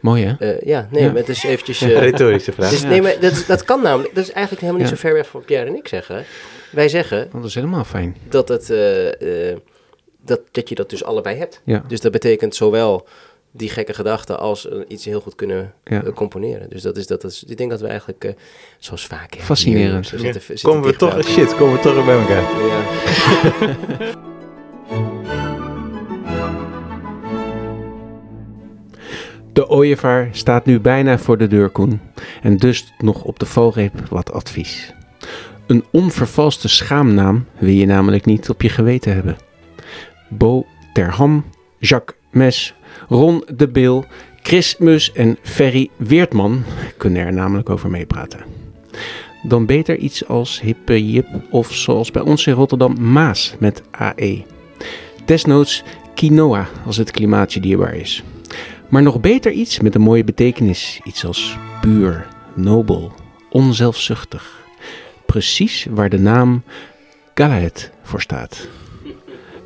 Mooi hè? Eh, ja, nee, Ja. maar het is eventjes... eh, Retorische vraag. dus, nee, maar dat, dat kan namelijk... Dat is eigenlijk helemaal niet Ja. zo ver weg van wat Pierre en ik zeggen. Wij zeggen Want dat is helemaal fijn. dat, het, eh, eh, dat, dat je dat dus allebei hebt. Ja. Dus dat betekent zowel die gekke gedachten als iets heel goed kunnen Ja. componeren. Dus dat is, dat is, ik denk dat we eigenlijk, eh, zoals vaak... Fascinerend. hier, we Ja. zitten- zitten Komen we toch, shit, komen we toch bij elkaar. Ja. De ooievaar staat nu bijna voor de deur, Koen. En dus nog op de valreep wat advies. Een onvervalste schaamnaam wil je namelijk niet op je geweten hebben. Bo Terham, Jacques Mes, Ron de Bil, Chris Mus en Ferry Weertman kunnen er namelijk over meepraten. Dan beter iets als Hippe Jip of zoals bij ons in Rotterdam Maas met AE. Desnoods quinoa als het klimaatje dierbaar is. Maar nog beter iets met een mooie betekenis. Iets als puur, nobel, onzelfzuchtig. Precies waar de naam Galaet voor staat.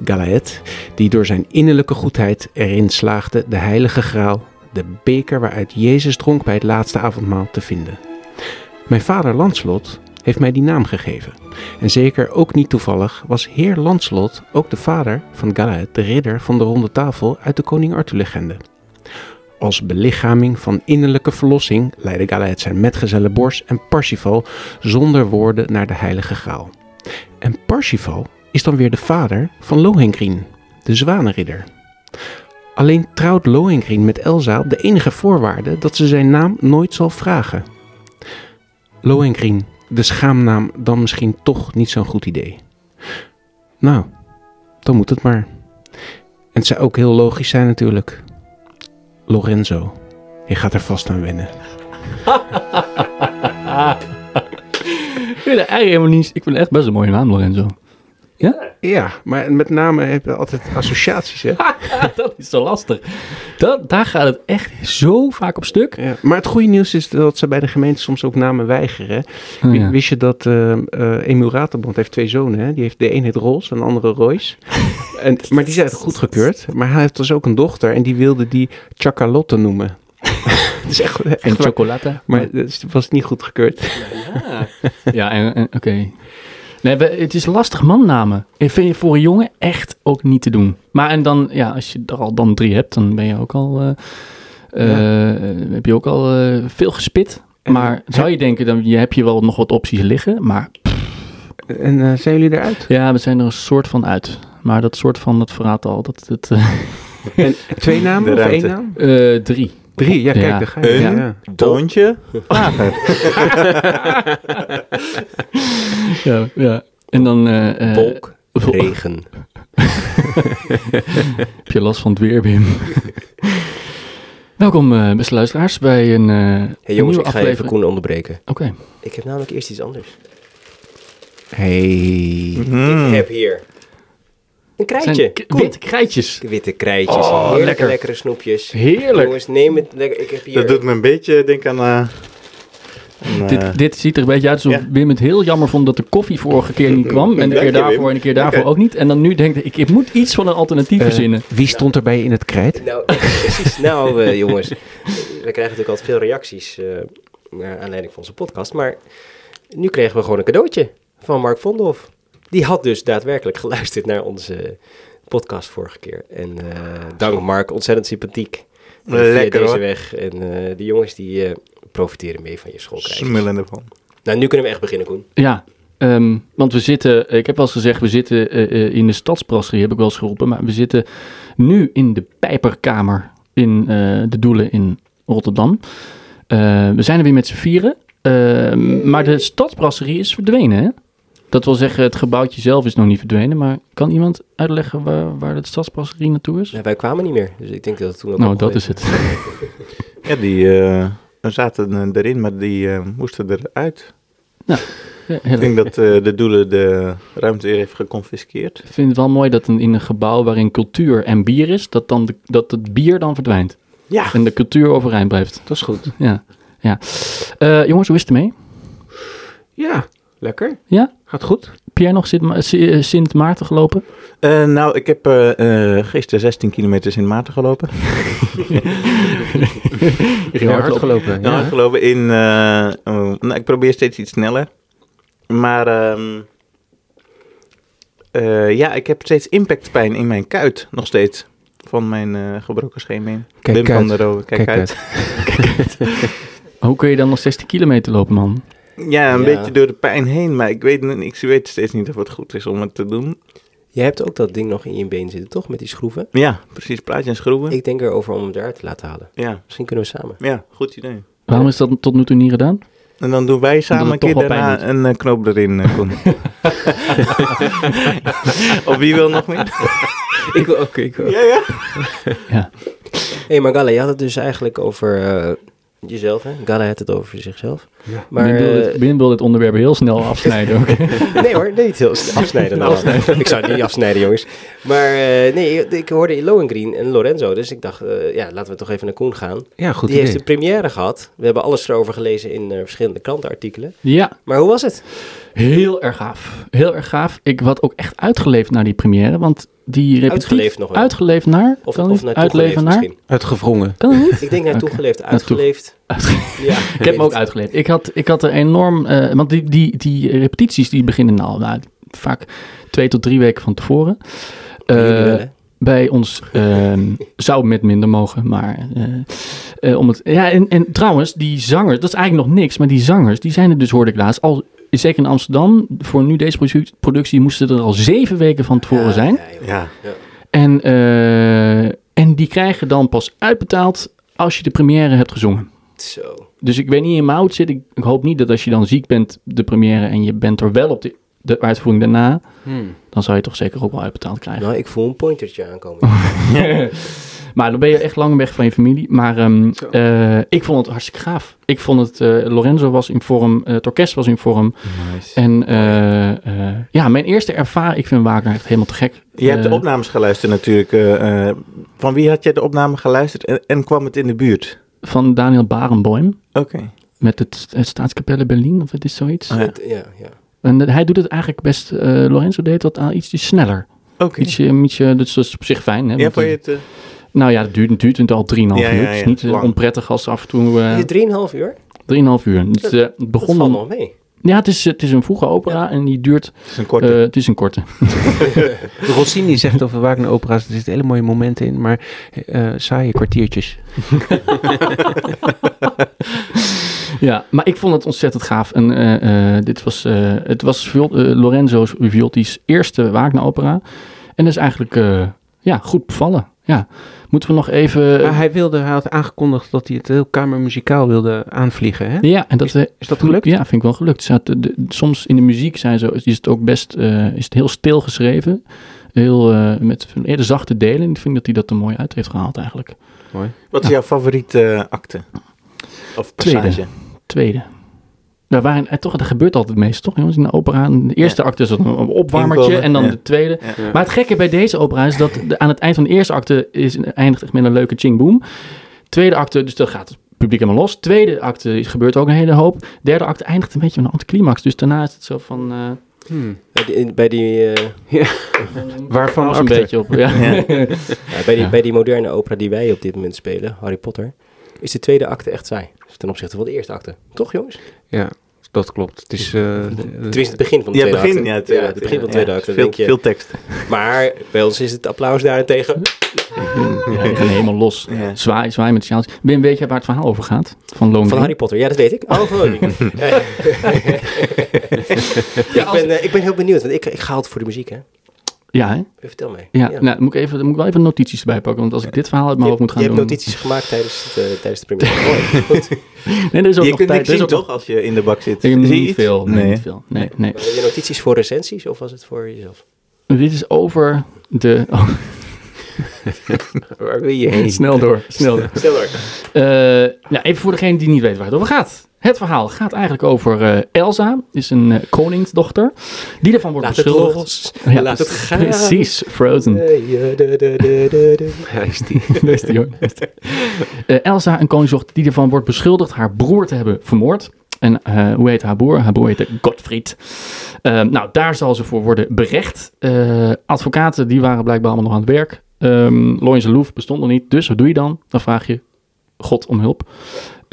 Galaet, die door zijn innerlijke goedheid erin slaagde de heilige graal, de beker waaruit Jezus dronk bij het laatste avondmaal, te vinden. Mijn vader Lanslot heeft mij die naam gegeven. En zeker ook niet toevallig was heer Lanslot ook de vader van Galaet, de ridder van de ronde tafel uit de Koning Arthur-legende. Als belichaming van innerlijke verlossing leidde Galaet zijn metgezellen Bors en Parsifal zonder woorden naar de heilige graal. En Parsifal is dan weer de vader van Lohengrin, de zwanenridder. Alleen trouwt Lohengrin met Elsa op de enige voorwaarde dat ze zijn naam nooit zal vragen. Lohengrin, de schaamnaam dan misschien toch niet zo'n goed idee. Nou, dan moet het maar. En het zou ook heel logisch zijn natuurlijk. Lorenzo, je gaat er vast aan wennen. Ik vind het eigenlijk helemaal niet... Ik vind het echt best een mooie naam, Lorenzo. Ja, maar met name heb je altijd associaties, hè? dat is zo lastig. Dat, daar gaat het echt zo vaak op stuk. Ja, maar het goede nieuws is dat ze bij de gemeente soms ook namen weigeren. Oh, ja. Wist je dat eh eh, Emiel Raterband heeft twee zonen, hè? Die heeft de een heet Rols en de andere Royce. En, maar die zijn goedgekeurd. Maar hij heeft dus ook een dochter en die wilde die Chacalotte noemen. Het is echt, echt En chocolade. Maar het was niet goedgekeurd. Ja, ja en, en- oké. Nee, het is lastig mannamen. Ik vind je voor een jongen echt ook niet te doen. Maar en dan, ja, als je er al dan drie hebt, dan ben je ook al, eh, eh, heb je ook al eh, veel gespit. En- Maar zou je denken, dan je heb je wel nog wat opties liggen. Maar En zijn jullie eruit? ja, we zijn er een soort van uit. Maar dat soort van, dat verraadt al. Dat, het eh, En twee namen of één naam? eh, drie. Drie, ja, kijk, Ja. daar ga je. Een Ja. toontje lager. Ja, ja. En dan eh, eh, Wolk, regen. heb je last van het weer, Wim. Welkom, eh, beste luisteraars, bij een, eh Hey een jongens, nieuwe ik ga even aflevering. Koen onderbreken. Oké. Ik heb namelijk eerst iets anders. Hey. Ik heb hier een krijtje. witte krijtjes. Witte krijtjes. Oh, heerlijke, lekker. lekkere snoepjes. Heerlijk. Jongens, neem het lekker. Ik heb hier... Dat doet me een beetje denken aan... eh, aan, eh, Dit, dit ziet er een beetje uit alsof ja. Wim het heel jammer vond dat de koffie vorige keer niet kwam. En de Dank keer je, daarvoor Wim. en de keer daarvoor ook niet. En dan nu denkt ik, ik moet iets van een alternatief Eh, verzinnen. Wie stond erbij in het krijt? Nou, precies. Nou, jongens. We krijgen natuurlijk altijd veel reacties eh, naar aanleiding van onze podcast. Maar nu kregen we gewoon een cadeautje van Mark Vondhoff. Die had dus daadwerkelijk geluisterd naar onze podcast vorige keer. En eh, dank Mark, ontzettend sympathiek. eh, via Lekker, deze hoor. weg. En eh die jongens die eh, profiteren mee van je schoolreis. Smullen ervan. Nou, nu kunnen we echt beginnen, Koen. Ja, ehm, want we zitten, ik heb wel eens gezegd, we zitten eh, eh, in de stadsbrasserie, heb ik wel eens geroepen. Maar we zitten nu in de Pijperkamer in eh, de Doelen in Rotterdam. Eh, we zijn er weer met z'n vieren. Ehm, maar de stadsbrasserie is verdwenen, hè? Dat wil zeggen, het gebouwtje zelf is nog niet verdwenen. Maar kan iemand uitleggen waar, waar de stadsbrasserie naartoe is? Nou, wij kwamen niet meer. Dus ik denk dat het toen ook nou, dat is het. Ja, die eh, er zaten eh, erin, maar die eh, moesten eruit. Ja, heel Ik denk dat eh, de doelen de ruimte weer heeft geconfiskeerd. Ik vind het wel mooi dat een, in een gebouw waarin cultuur en bier is, dat, dan de, dat het bier dan verdwijnt. Ja. En de cultuur overeind blijft. Dat is goed. Ja. ja. Eh, jongens, hoe is het ermee? Ja, lekker. Ja? Gaat goed? Heb jij nog Sint, eh, Sint Maarten gelopen? Eh, nou, ik heb eh, eh, gisteren 16 kilometer in Maarten gelopen. Ja, hard gelopen. Ja. gelopen in... eh, oh, nou, ik probeer steeds iets sneller. Maar ehm, eh, ja, ik heb steeds impactpijn in mijn kuit. Nog steeds. Van mijn eh, gebroken scheenbeen. Kijk Wim van uit. der Rohe, kijk, Kijk uit. Hoe kun je dan nog 16 kilometer lopen, man? Ja, een Ja. beetje door de pijn heen. Maar ik weet, ik weet steeds niet of het goed is om het te doen. Jij hebt ook dat ding nog in je been zitten, toch? Met die schroeven. Ja, precies. Plaatje en schroeven. Ik denk erover om hem eruit te laten halen. Ja, Misschien kunnen we samen. ja, goed idee. Waarom is dat tot nu toe niet gedaan? En dan doen wij samen een het keer daarna een eh, knoop erin, eh, Koen. of wie wil nog meer? Ik wil ook. Ik wil. Ja, ja. Ja. Hé, hey, maar Gala, je had het dus eigenlijk over eh, jezelf, hè? Gala had het over zichzelf. Ja. Maar, Wim, wil eh, dit, wil dit onderwerp heel snel afsnijden ook. nee hoor, nee, niet heel snel afsnijden. nou. Ik zou het niet afsnijden, jongens. Maar eh, nee, ik, hoorde Lohengrin en Lorenzo, dus ik dacht, eh, ja, laten we toch even naar Koen gaan. Ja, goed Die idee. heeft de première gehad. We hebben alles erover gelezen in eh, verschillende krantenartikelen. ja, Maar hoe was het? heel erg gaaf. Heel erg gaaf. Ik had ook echt uitgeleefd naar die première, want die repetitie... Uitgeleefd nog wel. Uitgeleefd naar? Of, of Uitleven geleefd naar? misschien. Uitgewrongen. Kan het niet? Ik denk naartoe Oké. geleefd, Naartoe. uitgeleefd. Ja, Ik heb me ook uitgeleefd. Ik had, ik had er enorm... eh, want die, die, die repetities die beginnen nou, nou vaak twee tot drie weken van tevoren. Eh, bij ons ehm, zou met minder mogen, maar eh, eh, om het. Ja, en, en trouwens, die zangers, dat is eigenlijk nog niks, maar die zangers, die zijn er dus, hoorde ik laatst, al zeker in Amsterdam, voor nu deze produ- productie, moesten er al zeven weken van tevoren zijn. Ja, En, eh, en die krijgen dan pas uitbetaald als je de première hebt gezongen. Zo. Dus ik weet niet in mijn hout zit. Ik, ik hoop niet dat als je dan ziek bent, de première, en je bent er wel op de, de uitvoering daarna, Hmm. dan zou je toch zeker ook wel uitbetaald krijgen. Nou, ik voel een pointertje aankomen. maar dan ben je echt lang weg van je familie. Maar ehm, eh, ik vond het hartstikke gaaf. Ik vond het, eh, Lorenzo was in vorm, eh, het orkest was in vorm. nice. En eh, eh, ja, mijn eerste ervaring, ik vind Wagner echt helemaal te gek. Je hebt de opnames geluisterd natuurlijk. eh, eh, van wie had je de opname geluisterd en, en kwam het in de buurt? Van Daniel Barenboim. Oké. Met het, het Staatskapelle Berlin, of het is zoiets. Ah, ja. Het- ja, ja. En eh, hij doet het eigenlijk best, eh, Lorenzo deed dat aan ietsje sneller. Oké. Ietsje, ietsje, dus dat is op zich fijn. Hè, Ja, vond je het... eh, Nou ja, het duurt, het duurt al 3,5 Ja, uur. ja, Het is niet lang. onprettig als af en toe... eh, Is het 3,5 uur? 3,5 uur. Dus, eh, het Dat begon valt nog mee. Ja, het is, het is een vroege opera en die duurt... het is een korte. eh, het is een korte. Rossini zegt over Wagner opera's, er zitten hele mooie momenten in, maar eh saaie kwartiertjes. Ja, maar ik vond het ontzettend gaaf. En eh, eh, dit was, eh, het was eh, Lorenzo Violti's eerste Wagner-opera. En dat is eigenlijk eh, ja, goed bevallen. Ja. Moeten we nog even... Maar hij, wilde, hij had aangekondigd dat hij het heel kamermuzikaal wilde aanvliegen, hè? ja, en dat, is, is dat gelukt? Ja, vind ik wel gelukt. Ze had de- de- soms in de muziek zijn zo, is het ook best eh, is het heel stil geschreven. Heel, eh, met eerder zachte delen. En ik vind dat hij dat er mooi uit heeft gehaald eigenlijk. Mooi. Wat is jouw favoriete eh, acte? Of Tweede. passage? Tweede. Daar waren, eh, toch, dat gebeurt altijd meest, toch jongens, in de opera. De eerste acte is een opwarmertje Inkomen, en dan ja. de tweede. Ja. Maar het gekke bij deze opera is dat de- aan het eind van de eerste acte is, eindigt echt met een leuke ching boom. Tweede acte, dus dan gaat het publiek helemaal los. Tweede acte is- gebeurt ook een hele hoop. Derde acte eindigt een beetje met een anticlimax. Dus daarna is het zo van... eh Hmm. Bij die, bij die, eh, Waarvan een acte? beetje op. Ja. Ja. ja, bij, die, Ja. bij die moderne opera die wij op dit moment spelen, Harry Potter, is de tweede acte echt saai. Ten opzichte van de eerste acte. Toch jongens? Ja, dat klopt. Het is... eh, Tenminste het begin van de Ja, tweede begin, ja, het het begin van de ja. tweede acte. Veel, denk je. veel tekst. Maar bij ons is het applaus daarentegen. Ja, die gaan helemaal los. Ja. Zwaai, zwaai met sjaaltjes. Wim, weet je waar het verhaal over gaat? Van Lone Van Harry Potter, ja dat weet ik. Oh, van Harry. ik, ben, eh, ik ben heel benieuwd, want ik, ik ga altijd voor de muziek hè. Ja, hè? Vertel mij. Ja, Nou, dan moet ik, even, dan moet ik wel even notities erbij pakken. Want als ik dit verhaal uit mijn je, hoofd moet je gaan hebt doen... notities gemaakt tijdens, het, eh, tijdens de première. Goed. Nee, er is ook Je nog kunt tijd. niks er zien toch, als je in de bak zit? Ik Zie je niet iets? veel. Nee, Nee. niet veel. Nee, nee. Heb je notities voor recensies of was het voor jezelf? Dit is over de... Oh, Waar wil je heen? snel door, snel door. Maar. Eh, nou, even voor degene die niet weet waar het over gaat. Het verhaal gaat eigenlijk over eh, Elsa, is een eh, koningsdochter, die ervan wordt Laat beschuldigd. los. Ja, Laat het gaan. Precies, Frozen. Eh, is die. Daar is die, hoor. Daar is die. Elsa, een koningsdochter die ervan wordt beschuldigd haar broer te hebben vermoord. En hoe heet haar broer? Haar broer heette Gottfried. Nou, daar zal ze voor worden berecht. Advocaten, die waren blijkbaar allemaal nog aan het werk. Um, Lois Loef bestond nog niet, dus wat doe je dan? Dan vraag je God om hulp.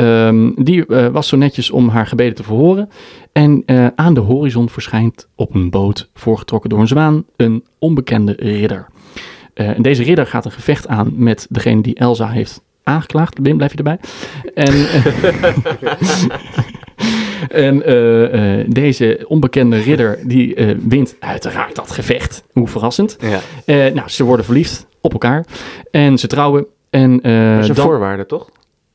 Ehm, die eh, was zo netjes om haar gebeden te verhoren. En eh, aan de horizon verschijnt op een boot, voorgetrokken door een zwaan, een onbekende ridder. Eh, en deze ridder gaat een gevecht aan met degene die Elsa heeft aangeklaagd. Wim, blijf je erbij? En, en deze onbekende ridder die wint uiteraard dat gevecht. Hoe verrassend. Ja. Nou, ze worden verliefd op elkaar en ze trouwen. En, Dat is een dan, voorwaarde, toch?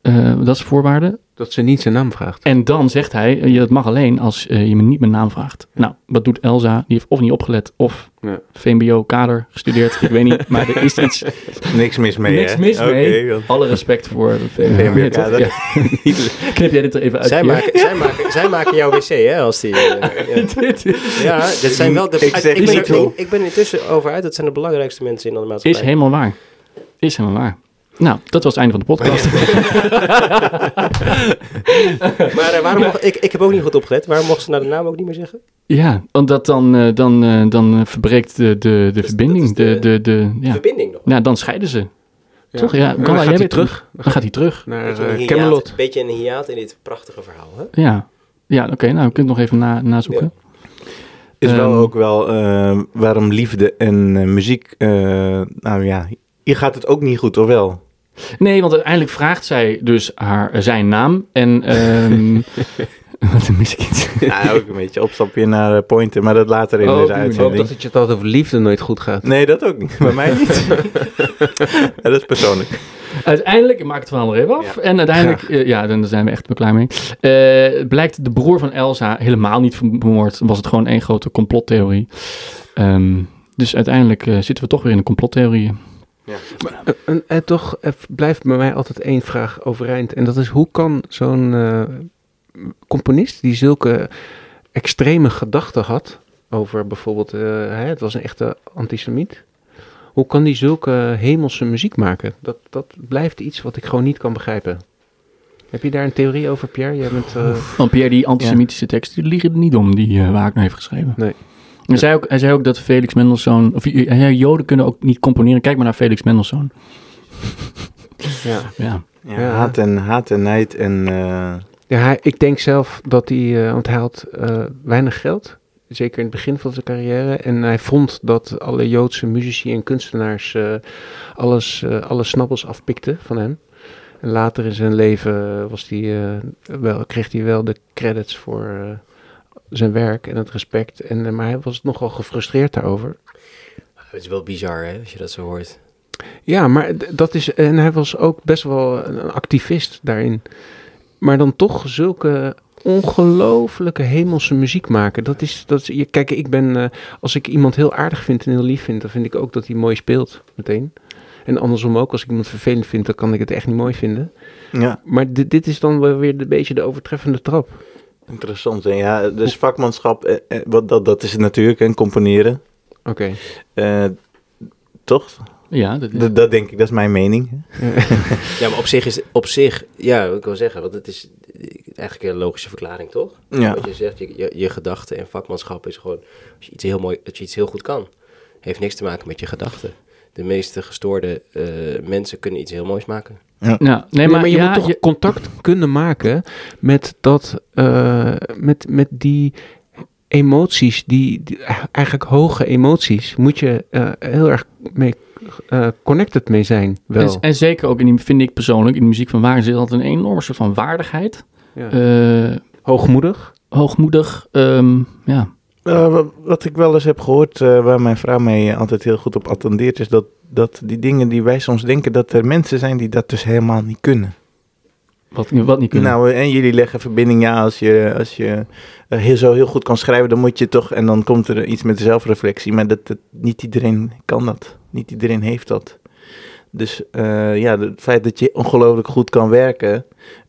Eh, dat is voorwaarde. Dat ze niet zijn naam vraagt. En dan zegt hij, eh, je dat mag alleen als eh, je me niet mijn naam vraagt. Nou, wat doet Elsa? Die heeft of niet opgelet of Ja. VMBO-kader gestudeerd. Ik weet niet, maar er is iets, Niks mis mee, niks hè? mis mee. Alle respect voor de VMBO-kader. Ja. Knip jij dit er even uit? Zij maken, zij, maken, zij maken jouw wc, hè, als die... ja. Dit is- zijn wel de... Ik zeg ben, er- ik, ik ben intussen over uit. Dat zijn de belangrijkste mensen in de is maatschappij. helemaal waar. Is helemaal waar. Nou, dat was het einde van de podcast. Maar eh, waarom mocht, ik, ik heb ook niet goed opgelet. Waarom mocht ze nou de naam ook niet meer zeggen? Ja, want dat dan, eh, dan, eh, dan verbreekt de, de, de verbinding. is De, de, de, ja. Verbinding nog. Nou, dan scheiden ze. Toch? Ja, jij gaat hij weet terug Dan gaat hij terug. naar een, hiaat, Camelot. beetje een hiaat in dit prachtige verhaal. Hè? Ja, ja oké. nou, we kunnen het nog even na, nazoeken. Is wel Ehm, ook wel waarom liefde en muziek. eh, nou ja, hier gaat het ook niet goed, of wel? Nee, want uiteindelijk vraagt zij dus haar, eh, zijn naam. En, ehm wat mis ik iets? Ja, ook een beetje opstapje naar eh, Pointer, maar dat later in Oh, deze die Ik uitzending. hoop dat het je het altijd over liefde nooit goed gaat. Nee, dat ook niet. Bij mij niet. ja, dat is persoonlijk. Uiteindelijk, ik maak het verhaal nog even af. Ja. En uiteindelijk, eh, ja, dan zijn we echt klaar mee. Eh, blijkt de broer van Elsa helemaal niet vermoord. Was het gewoon één grote complottheorie. Ehm, dus uiteindelijk zitten we toch weer in een complottheorie. En, en, en toch eh, blijft bij mij altijd één vraag overeind. En dat is, hoe kan zo'n eh, componist die zulke extreme gedachten had... over bijvoorbeeld, eh, hè, het was een echte antisemiet... Hoe kan die zulke hemelse muziek maken? Dat, dat blijft iets wat ik gewoon niet kan begrijpen. Heb je daar een theorie over, Pierre? Jij bent, eh, Want Pierre, die antisemitische teksten, die liggen er niet om, die eh, Wagner heeft geschreven. Nee. Hij zei, ook, hij zei ook dat Felix Mendelssohn... Of hij zei, Joden kunnen ook niet componeren. Kijk maar naar Felix Mendelssohn. ja. Ja. Ja, Ja. Haat, en, haat en nijd en... eh, Ja, hij, ik denk zelf dat hij, eh, want hij had eh, weinig geld, zeker in het begin van zijn carrière. En hij vond dat alle Joodse muzici en kunstenaars eh, alles, eh, alle snabbels afpikten van hem. En later in zijn leven was hij, eh, wel, kreeg hij wel de credits voor eh, zijn werk en het respect. En, eh, maar hij was nogal gefrustreerd daarover. Het is wel bizar, hè, als je dat zo hoort. Ja, maar dat is. En hij was ook best wel een activist daarin. Maar dan toch zulke ongelooflijke hemelse muziek maken. Dat is. Dat is je, kijk, ik ben. eh, als ik iemand heel aardig vind en heel lief vind, dan vind ik ook dat hij mooi speelt. Meteen. En andersom ook, als ik iemand vervelend vind, dan kan ik het echt niet mooi vinden. ja, Maar dit, dit is dan wel weer een beetje de overtreffende trap. Interessant. hè. Ja, dus vakmanschap, eh, eh, wat, dat, dat is het natuurlijk, en componeren. Oké. Eh, toch? Ja, dat is... Dat, dat denk ik, dat is mijn mening. Ja, maar op zich is op zich, ja, ik wil zeggen, want het is eigenlijk een logische verklaring, toch? Ja. Wat je zegt, je, je, je gedachten en vakmanschap is gewoon, als je iets heel mooi, dat je iets heel goed kan, heeft niks te maken met je gedachten. De meeste gestoorde eh, mensen kunnen iets heel moois maken. Ja, nee, Nee, maar, maar, je ja, moet toch je- contact kunnen maken met dat, eh, met, met die emoties, die, die eigenlijk hoge emoties, moet je eh, heel erg mee eh, connected mee zijn. Wel. En, en zeker ook, in die, vind ik persoonlijk, in de muziek van Wagner zit altijd een enorme soort van waardigheid. Ja. Eh, Hoogmoedig. hoogmoedig, ehm, ja. Eh, wat, ik wel eens heb gehoord, eh, waar mijn vrouw mee altijd heel goed op attendeert, is dat, dat die dingen die wij soms denken, dat er mensen zijn die dat dus helemaal niet kunnen. Wat, wat niet kunnen. Nou, en jullie leggen verbinding, ja, als je, als je eh, heel, zo heel goed kan schrijven, dan moet je toch, en dan komt er iets met de zelfreflectie, maar dat, dat, niet iedereen kan dat. Niet iedereen heeft dat. Dus eh, ja, het feit dat je ongelooflijk goed kan werken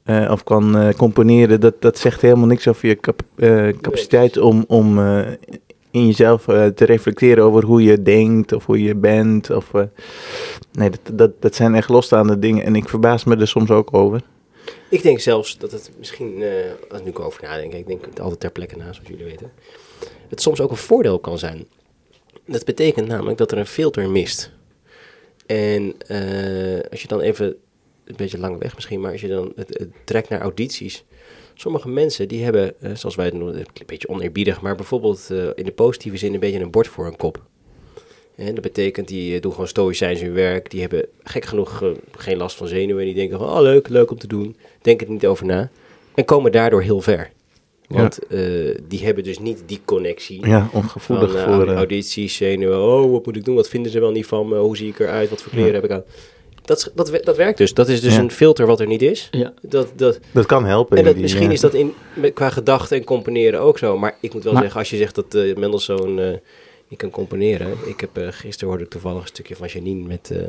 eh, of kan eh, componeren, dat, dat zegt helemaal niks over je cap- eh, capaciteit om, om in jezelf te reflecteren over hoe je denkt of hoe je bent. Of, nee, dat, dat, dat zijn echt losstaande dingen en ik verbaas me er soms ook over. Ik denk zelfs dat het misschien, als ik nu over nadenk, ik denk het altijd ter plekke na, zoals jullie weten, het soms ook een voordeel kan zijn. Dat betekent namelijk dat er een filter mist. En als je dan even, een beetje lange weg misschien, maar als je dan het, het trekt naar audities. Sommige mensen die hebben, eh, zoals wij het noemen, een beetje oneerbiedig, maar bijvoorbeeld eh, in de positieve zin een beetje een bord voor hun kop. En dat betekent, die eh, doen gewoon stoïcijns hun werk. Die hebben gek genoeg geen last van zenuwen. En die denken van, oh leuk, leuk om te doen. Denken er niet over na. En komen daardoor heel ver. Want die hebben dus niet die connectie. Ja, Van ongevoelig eh, voor... audities, zenuwen. Oh, wat moet ik doen? Wat vinden ze wel niet van me? Hoe zie ik eruit? Wat voor kleren heb ik aan? Dat, dat, dat werkt dus. Dat is dus Ja. een filter wat er niet is. Ja. Dat, dat, dat kan helpen. en dat, die, misschien eh, is dat in, qua gedachten en componeren ook zo. Maar ik moet wel Maar- zeggen, als je zegt dat eh Mendelssohn eh, niet kan componeren. Ik heb eh, gisteren hoorde ik toevallig een stukje van Janine met eh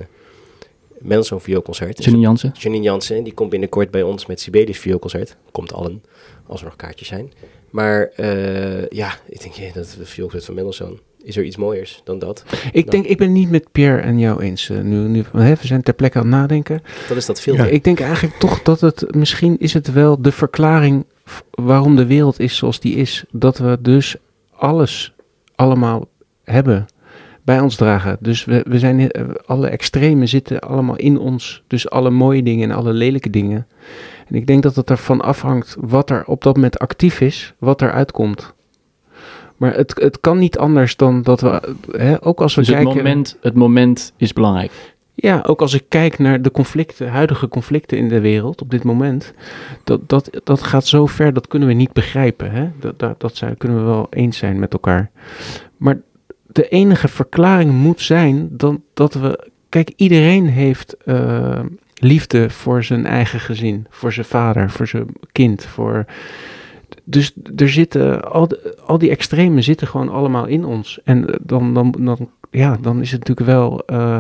Mendelssohn vioolconcert. Janine Jansen. Janine Jansen, die komt binnenkort bij ons met Sibelius vioolconcert. Komt allen, als er nog kaartjes zijn. Maar eh, ja, ik denk, ja, dat vioolconcert van Mendelssohn. Is er iets mooiers dan dat? Ik denk, ik ben niet met Pierre en jou eens. eh, nu, nu, we zijn ter plekke aan het nadenken. Dat is dat filter. Ik denk eigenlijk toch dat het, misschien is het wel de verklaring waarom de wereld is zoals die is. Dat we dus alles allemaal hebben, bij ons dragen. Dus we, we zijn, eh, alle extremen zitten allemaal in ons. Dus alle mooie dingen en alle lelijke dingen. En ik denk dat het ervan afhangt wat er op dat moment actief is, wat er uitkomt. Maar het, het kan niet anders dan dat we, hè, ook als we Dus het kijken... moment, het moment is belangrijk. Ja, ook als ik kijk naar de conflicten, huidige conflicten in de wereld op dit moment, dat, dat, dat gaat zo ver, dat kunnen we niet begrijpen. Hè? Dat, dat, dat zijn, kunnen we wel eens zijn met elkaar. Maar de enige verklaring moet zijn dan, dat we, kijk, iedereen heeft eh, liefde voor zijn eigen gezin, voor zijn vader, voor zijn kind, voor... Dus er zitten, al, de- al die extremen zitten gewoon allemaal in ons. En eh, dan, dan, dan, ja, dan is het natuurlijk wel eh,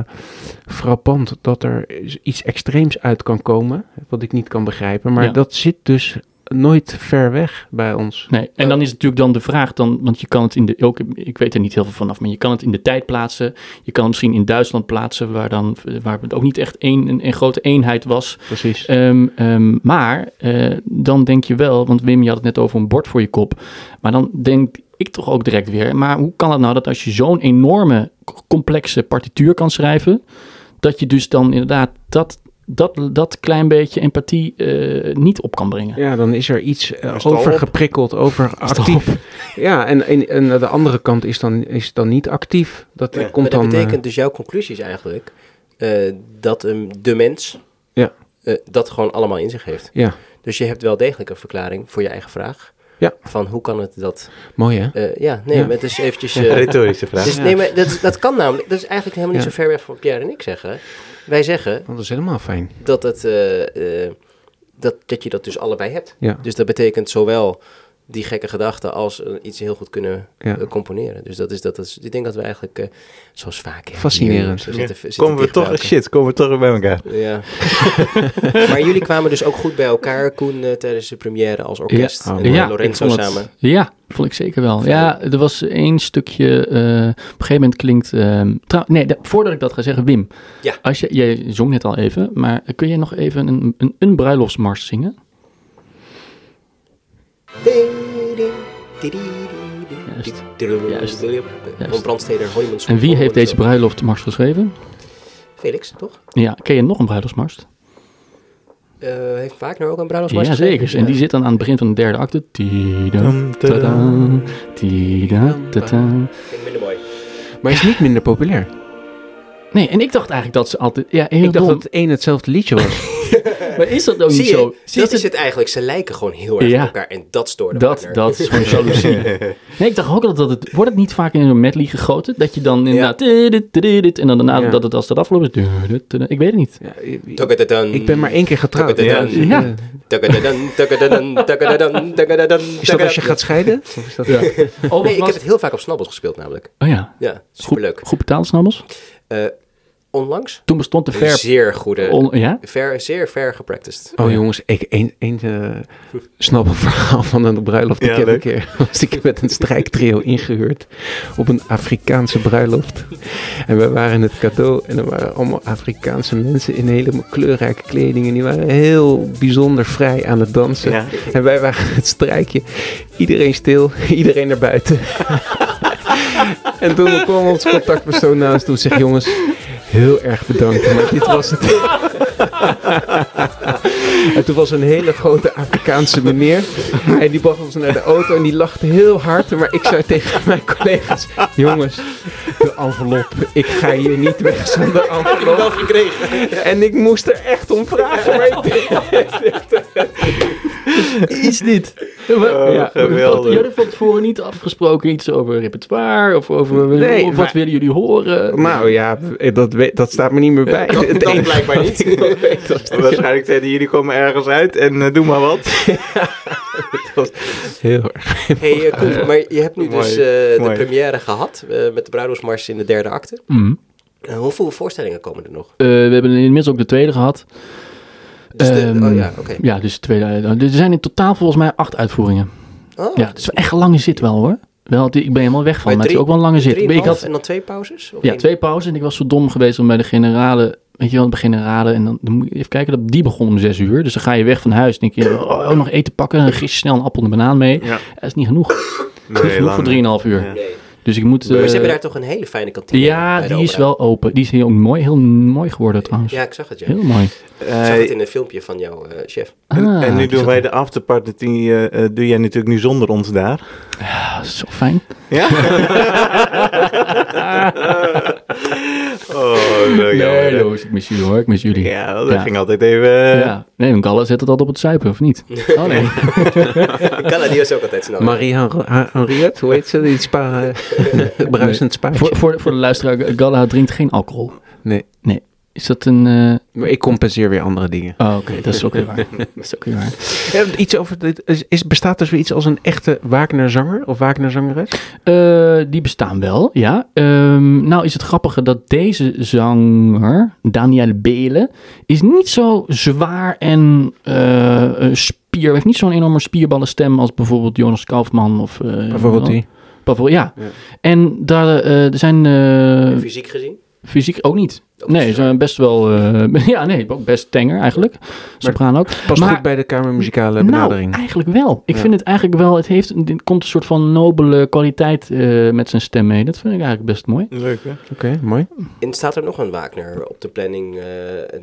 frappant dat er iets extreems uit kan komen, wat ik niet kan begrijpen. Maar Ja. dat zit dus nooit ver weg bij ons. Nee, en dan is natuurlijk dan de vraag, dan, want je kan het in de, ook, ik weet er niet heel veel vanaf, maar je kan het in de tijd plaatsen. Je kan het misschien in Duitsland plaatsen, waar, dan, waar het ook niet echt één, een, een grote eenheid was. Precies. Ehm, ehm, maar eh, dan denk je wel, want Wim, je had het net over een bord voor je kop. Maar dan denk ik toch ook direct weer, maar hoe kan het nou dat als je zo'n enorme, complexe partituur kan schrijven, dat je dus dan inderdaad dat, dat, dat klein beetje empathie eh, niet op kan brengen? Ja, dan is er iets al over op? geprikkeld, over actief. Ja, en, en, en aan de andere kant is dan, is dan niet actief. Dat Ja, komt maar dat dan. eh, betekent dus jouw conclusie is eigenlijk eh, dat een de mens Ja. eh, dat gewoon allemaal in zich heeft. ja, Dus je hebt wel degelijk een verklaring voor je eigen vraag. Ja. Van hoe kan het dat... mooi hè? eh, ja, nee, Ja. maar het is eventjes... eh, Retorische vraag. dus, Ja. nee, maar dat, dat kan namelijk... Dat is eigenlijk helemaal niet Ja. zo ver weg van wat Pierre en ik zeggen. Wij zeggen dat is helemaal fijn. dat, het, eh, eh, dat, dat je dat dus allebei hebt. Ja. Dus dat betekent zowel die gekke gedachten als eh, iets heel goed kunnen Ja. eh, componeren. Dus dat is, dat is, ik denk dat we eigenlijk, eh, zoals vaak... Fascinerend. hier, Ja. zitten- zitten Komen we toch, elkaar. shit, komen we toch weer bij elkaar. Ja. maar jullie kwamen dus ook goed bij elkaar, Koen, tijdez de première als orkest. Ja. en Oh, Ja, Lorenzo vond het- samen. Ja, vond ik zeker wel. Ja, er was één stukje. eh, op een gegeven moment klinkt. ehm, trouw, nee, voordat ik dat ga zeggen, Wim. Ja. Als je, jij zong net al even, maar kun je nog even een, een, een bruiloftsmars zingen? Juist. Juist. Ron Brandsteder, Honeyman En wie heeft deze bruiloftmars geschreven? Felix, toch? Ja, ken je nog een bruiloftsmars? Eh, heeft Wagner ook een bruiloftsmars Ja, zeker. En die zit dan aan het begin van de derde acte. Maar is niet minder populair. Nee, en ik dacht eigenlijk dat ze altijd... Ja, heel Ik dacht dat het één hetzelfde liedje was. Maar is dat ook Zie niet je, zo? zie je, Dat is het eigenlijk, ze lijken gewoon heel erg Ja. op elkaar en dat stoorde Dat, dat is gewoon jaloezie. Nee, ik dacht ook altijd dat het... Wordt het niet vaak in een medley gegoten? Dat je dan inderdaad... En dan daarna Ja. dat het als dat is... tidit. Ik weet het niet. Ja, ik- ben maar één keer getrouwd. Ja. Is dat als je gaat scheiden? Of is dat... Ja. Oh, Nee, ik was- heb het heel vaak op snabbels gespeeld namelijk. oh ja. Ja, superleuk. Goed betaald, snabbels? Eh, onlangs. Toen bestond de ver... Zeer goede, on- ja? ver, zeer ver gepracticed. Oh jongens, ik een, een eh, snappig verhaal van een bruiloft. Ja, ik heb leuk. een keer was ik met een strijktrio ingehuurd op een Afrikaanse bruiloft. En we waren het cadeau en er waren allemaal Afrikaanse mensen in hele kleurrijke kleding. En die waren heel bijzonder vrij aan het dansen. Ja. En wij waren het strijkje. Iedereen stil, iedereen naar buiten. en toen kwam ons contactpersoon naast toe en zegt: Jongens, heel erg bedankt. Maar dit was het. en toen was een hele grote Afrikaanse meneer. En die bracht ons naar de auto en die lachte heel hard. Maar ik zei tegen mijn collega's: Jongens, de envelop. Ik ga hier niet weg zonder envelop. gekregen. En ik moest er echt om vragen. Maar ik Iets niet. Oh, ja, geweldig. Jullie hadden van tevoren niet afgesproken iets over repertoire of over Nee, of wat maar- willen jullie horen? Nou ja, dat, weet- dat staat me niet meer bij. Dat, dat blijkbaar niet. dat- Waarschijnlijk zeiden jullie komen ergens uit en eh, doe maar wat. het was heel erg. Hey, eh, Koen, maar je hebt nu Mooi, dus eh, de première gehad eh, met de bruiloftsmars in de derde acte. Mhm. Eh, hoeveel voorstellingen komen er nog? Eh, we hebben inmiddels ook de tweede gehad. Dus de- Ehm, oh ja, oké. Ja, dus de tweede. Er zijn in totaal volgens mij acht uitvoeringen. Oh, Ja, het is wel echt een lange zit wel hoor. Wel, ik ben helemaal weg van, Maar maar het is ook wel een lange zit. Ik had, en dan twee pauzes? Ja, één? twee pauzes en ik was zo dom geweest om bij de generale, weet je wel, bij generale en dan, dan moet je even kijken, dat, die begon om zes uur. Dus dan ga je weg van huis, denk je, oh, nog eten pakken, dan gis je snel een appel en een banaan mee. Ja. Dat is niet genoeg. Dat is niet genoeg voor drieënhalf uur. Ja. Nee. Dus ik moet... Maar eh, ze hebben daar toch een hele fijne kantine ja, bij de die is wel open. Die is heel mooi, heel mooi geworden trouwens. Ja, ik zag het, ja. Heel mooi. Ik zag het in een filmpje van jouw eh, chef. En, Ah, en nu doen wij de afterparty, die eh, eh, doe jij natuurlijk nu zonder ons daar. Dat is zo fijn. Ja? oh? Nee, Loos, ik mis jullie hoor, ik mis jullie. Ja, dat Ja. ging altijd even... eh, Ja, nee, een Galla zet het altijd op het zuipen, of niet? Oh nee. Kan die is ook altijd snel. Marie Henriette, hoe heet ze? Die spa, eh, bruisend spaatje. voor, voor, voor de luisteraar, Galla drinkt geen alcohol. Nee, Nee. Is dat een... eh, maar ik compenseer weer andere dingen. Oh, oké, dat is ook weer waar. Dat is ook weer waar. Ja, iets over dit, is, is, bestaat er zoiets als een echte Wagner-zanger of Wagner-zangeres? Eh, die bestaan wel, ja. Ehm, nou is het grappige dat deze zanger, Daniel Bele, is niet zo zwaar en eh, eh, spier, heeft niet zo'n enorme spierballenstem als bijvoorbeeld Jonas Kaufman of... eh, Bijvoorbeeld die. Bijvoorbeeld, ja. Ja. En daar eh, er zijn eh, fysiek gezien? fysiek ook niet. Nee, ze zijn best wel... eh, ja, nee, ook best tenger eigenlijk. Sopraan ook. Past Maar- goed bij de kamermuzikale benadering. Nou, eigenlijk wel. Ik Ja. vind het eigenlijk wel... Het heeft, komt een soort van nobele kwaliteit eh, met zijn stem mee. Dat vind ik eigenlijk best mooi. Leuk, hè? Oké, mooi. En staat er nog een Wagner op de planning eh,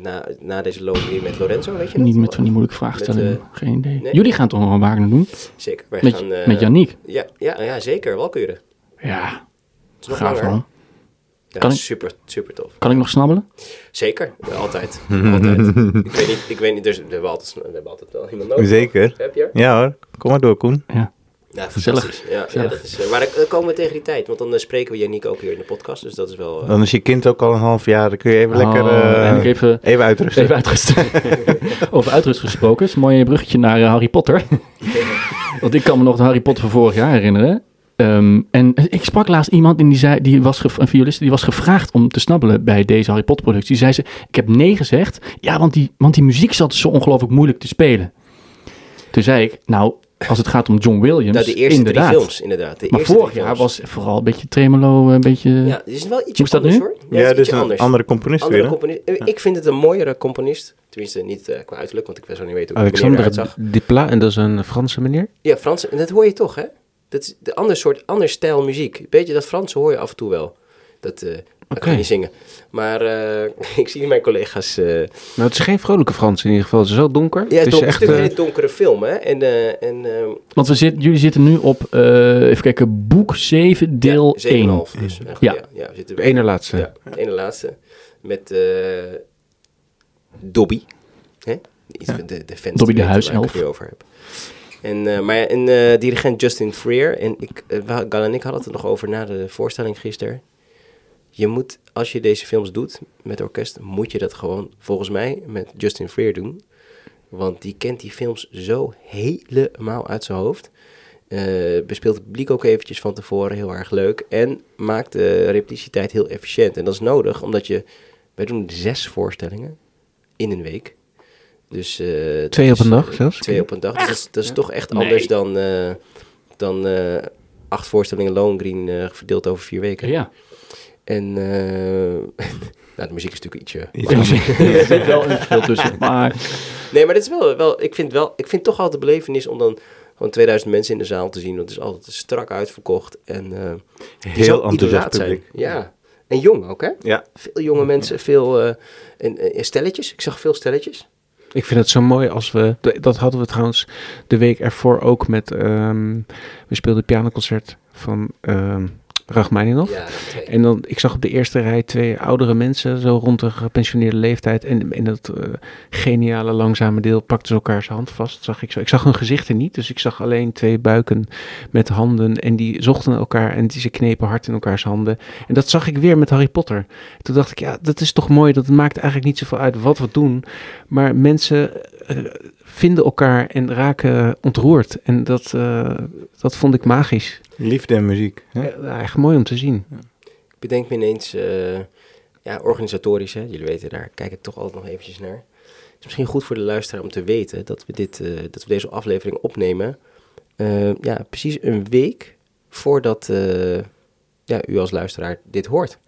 na, na deze looping met Lorenzo, weet je dat? Niet met van die moeilijke vraagstellingen. Geen idee. nee? Jullie gaan toch nog een Wagner doen? Zeker. Wij Met, gaan, eh, met Yannick? Ja, ja, ja, zeker. Walkuren. Ja, Het is nog gaaf langer. man. Ja, Kan ik- super, super tof. Kan ik nog snabbelen? Zeker. Altijd. altijd. ik weet niet, ik weet niet, dus we hebben altijd, we hebben altijd wel iemand nodig. Zeker. Heb je? Ja hoor, kom maar door Koen. Ja. Ja, Gezellig. Ja, ja, dat is, eh, maar dan dan komen we tegen die tijd, want dan eh, spreken we Yannick ook hier in de podcast, dus dat is wel... eh, Dan is je kind ook al een half jaar, dan kun je even lekker Oh, eh, ik even, even uitrusten. even uitrust. Over uitrust gesproken. is een mooi bruggetje naar eh, Harry Potter. Want ik kan me nog de Harry Potter van vorig jaar herinneren. Ehm, en ik sprak laatst iemand en die zei, die was een violist, die was gevraagd om te snabbelen bij deze Harry Potter productie. Die zei ze, ik heb nee gezegd, ja, want die, want die muziek zat zo ongelooflijk moeilijk te spelen. Toen zei ik, nou, als het gaat om John Williams, nou, de eerste inderdaad. drie films, inderdaad. De Maar eerste vorig jaar was vooral een beetje tremolo, een beetje... Ja, het is wel ietsje Moest dat anders nu? hoor. Ja, is dus ietsje een anders. andere componist Andere weer. hè? componist. Ik vind het een mooiere componist. Tenminste, niet eh, qua uiterlijk, want ik weet zo niet weten hoe zag. Dupla, en dat is een Franse meneer. Ja, Frans, en dat hoor je toch, hè? Dat is de ander soort, ander stijl muziek. Weet je, dat Franse hoor je af en toe wel. Dat, dat kan je niet zingen. Maar eh, ik zie mijn collega's... eh, Nou, het is geen vrolijke Frans in ieder geval. Het is wel donker. ja, het het is een echt... een hele donkere film, hè? En, en ehm, Want we zitten, jullie zitten nu op, even kijken, boek 7, deel ja, 1. 7,5 dus. Ja. ja. Ja, we zitten de ene laatste. Ja, ene laatste. Met Dobby. Hè? Iets Ja. de, de fans Dobby die de weten waar huiself. ik het over heb. En, eh, maar en eh, dirigent Justin Freer. En ik, eh, Gal en ik hadden het er nog over na de voorstelling gisteren. Je moet, als je deze films doet met orkest, moet je dat gewoon volgens mij met Justin Freer doen. Want die kent die films zo helemaal uit zijn hoofd. Eh, bespeelt het publiek ook eventjes van tevoren heel erg leuk. En maakt de repetitietijd heel efficiënt. En dat is nodig, omdat je wij doen zes voorstellingen in een week. Dus, eh, Twee op is, een dag eh, zelfs? Twee op een dag. Dus dat is, dat is toch echt Nee. anders dan, eh, dan eh, acht voorstellingen Lohengrin eh verdeeld over vier weken. Ja. En eh, nou, de muziek is natuurlijk ietsje... Er zit wel een verschil tussen. Maar Nee, maar dit is wel, wel ik vind wel, ik vind toch altijd de belevenis om dan gewoon 2000 mensen in de zaal te zien. Want het is altijd strak uitverkocht en eh Heel enthousiast zijn. publiek. Ja, en jong ook hè? Ja. Veel jonge mensen, veel eh, en, en stelletjes. Ik zag veel stelletjes. Ik vind het zo mooi als we... Dat hadden we trouwens de week ervoor ook met... ehm, we speelden pianoconcert van ehm Rachmaninoff. Ja. En dan, ik zag op de eerste rij twee oudere mensen, zo rond de gepensioneerde leeftijd. En in dat eh, geniale langzame deel pakten ze elkaars hand vast. Zag ik, zo. ik zag hun gezichten niet, dus ik zag alleen twee buiken met handen. En die zochten elkaar en die, ze knepen hard in elkaars handen. En dat zag ik weer met Harry Potter. Toen dacht ik, ja, dat is toch mooi. Dat maakt eigenlijk niet zoveel uit wat we doen. Maar mensen eh, vinden elkaar en raken ontroerd. En dat, eh, dat vond ik magisch. Liefde en muziek. Hè? Ja, echt mooi om te zien. Ik bedenk me ineens, eh, ja, organisatorisch, hè, jullie weten, daar kijk ik toch altijd nog eventjes naar. Het is misschien goed voor de luisteraar om te weten dat we, dit, eh, dat we deze aflevering opnemen. eh, ja, precies een week voordat eh, ja, u als luisteraar dit hoort.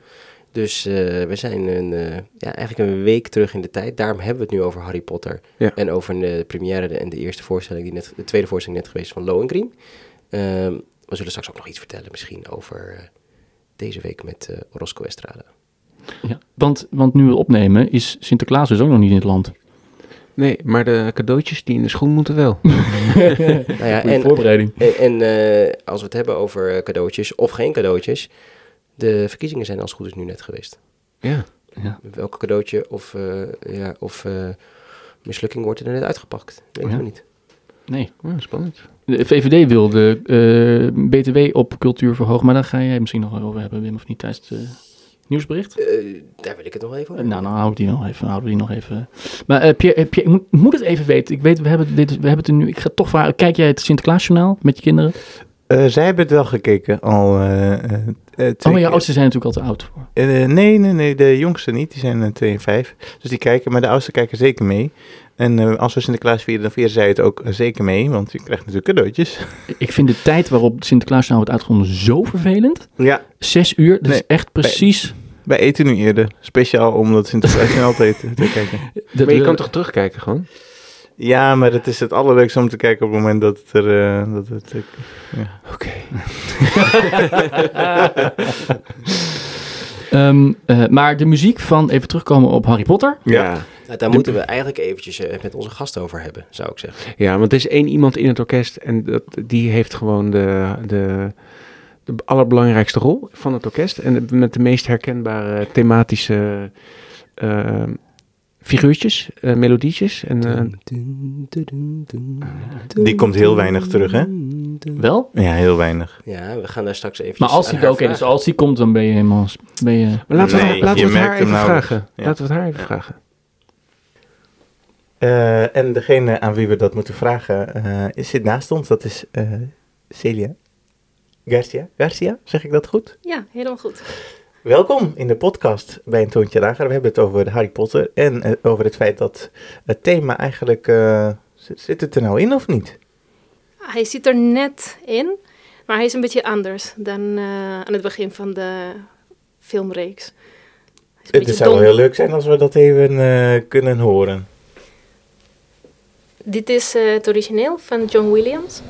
Dus eh, we zijn een, eh, ja, eigenlijk een week terug in de tijd. Daarom hebben we het nu over Harry Potter. Ja. En over de première en de eerste voorstelling, die net, de tweede voorstelling net geweest van Lohengrin. Ehm we zullen straks ook nog iets vertellen misschien over eh, deze week met eh Roscoe Estrada. ja. want, want nu we opnemen is Sinterklaas dus ook nog niet in het land. Nee, maar de cadeautjes die in de schoen moeten wel. Nou ja, en, voorbereiding. en, en, eh, als we het hebben over cadeautjes of geen cadeautjes, de verkiezingen zijn als het goed is nu net geweest. Ja. Ja. Welke cadeautje of, eh, ja, of eh, mislukking wordt er net uitgepakt? Weet Ja. we niet. Nee. Oh, spannend. De VVD wil de eh, BTW op cultuur verhogen, maar daar ga jij misschien nog wel over hebben, Wim, of niet, tijdens het eh, nieuwsbericht? Eh, daar wil ik het nog even over. nou, dan hou ik die nog even, houden we die nog even. Maar Pierre, Pierre, ik moet, het even weten. Ik weet, we hebben, dit, we hebben het nu. Ik ga toch vragen. Kijk jij het Sinterklaasjournaal met je kinderen? Eh, zij hebben het wel gekeken al. eh, eh, eh, twee Oh, maar je keer. oudsten zijn natuurlijk al te oud voor. Eh, nee, nee, nee, de jongste niet. Die zijn twee en vijf. Dus die kijken, maar de oudste kijken zeker mee. En eh, als we Sinterklaas vieren, dan vieren zij het ook eh, zeker mee. Want je krijgt natuurlijk cadeautjes. Ik vind de tijd waarop Sinterklaasjournaal wordt uitgezonden zo vervelend. Ja, Zes uur, dat Nee, is echt precies... wij eten nu eerder. Speciaal om dat Sinterklaas snel te, eten- te kijken. dat maar je we- kan toch terugkijken gewoon? Ja, maar het is het allerleukste om te kijken op het moment dat het er... eh, dat het, eh, ja. Oké. Ehm, eh, maar de muziek van, even terugkomen op Harry Potter. Ja. Nou, daar moeten we eigenlijk eventjes eh, met onze gast over hebben, zou ik zeggen. Ja, want er is één iemand in het orkest en dat, die heeft gewoon de, de, de allerbelangrijkste rol van het orkest. En met de meest herkenbare thematische eh, figuurtjes, eh, melodietjes. En, eh, Die komt heel weinig terug, hè? Wel? Ja, heel weinig. Ja, we gaan daar straks even. Maar als hij, oké, dus als hij komt, dan ben je helemaal... Ben je, maar laten we, Nee, het- laten we het haar even vragen. Ja. Laten we het haar even vragen. Eh, en degene aan wie we dat moeten vragen is- zit naast ons. Dat is eh, Celia Garcia. Garcia, zeg ik dat goed? Ja, helemaal goed. Welkom in de podcast bij een Toontje Lager. We hebben het over Harry Potter en over het feit dat het thema eigenlijk... zit, het er nou in of niet? Hij zit er net in, maar hij is een beetje anders dan aan het begin van de filmreeks. Het zou wel heel leuk zijn als we dat even kunnen horen. Dit is eh, het origineel van John Williams.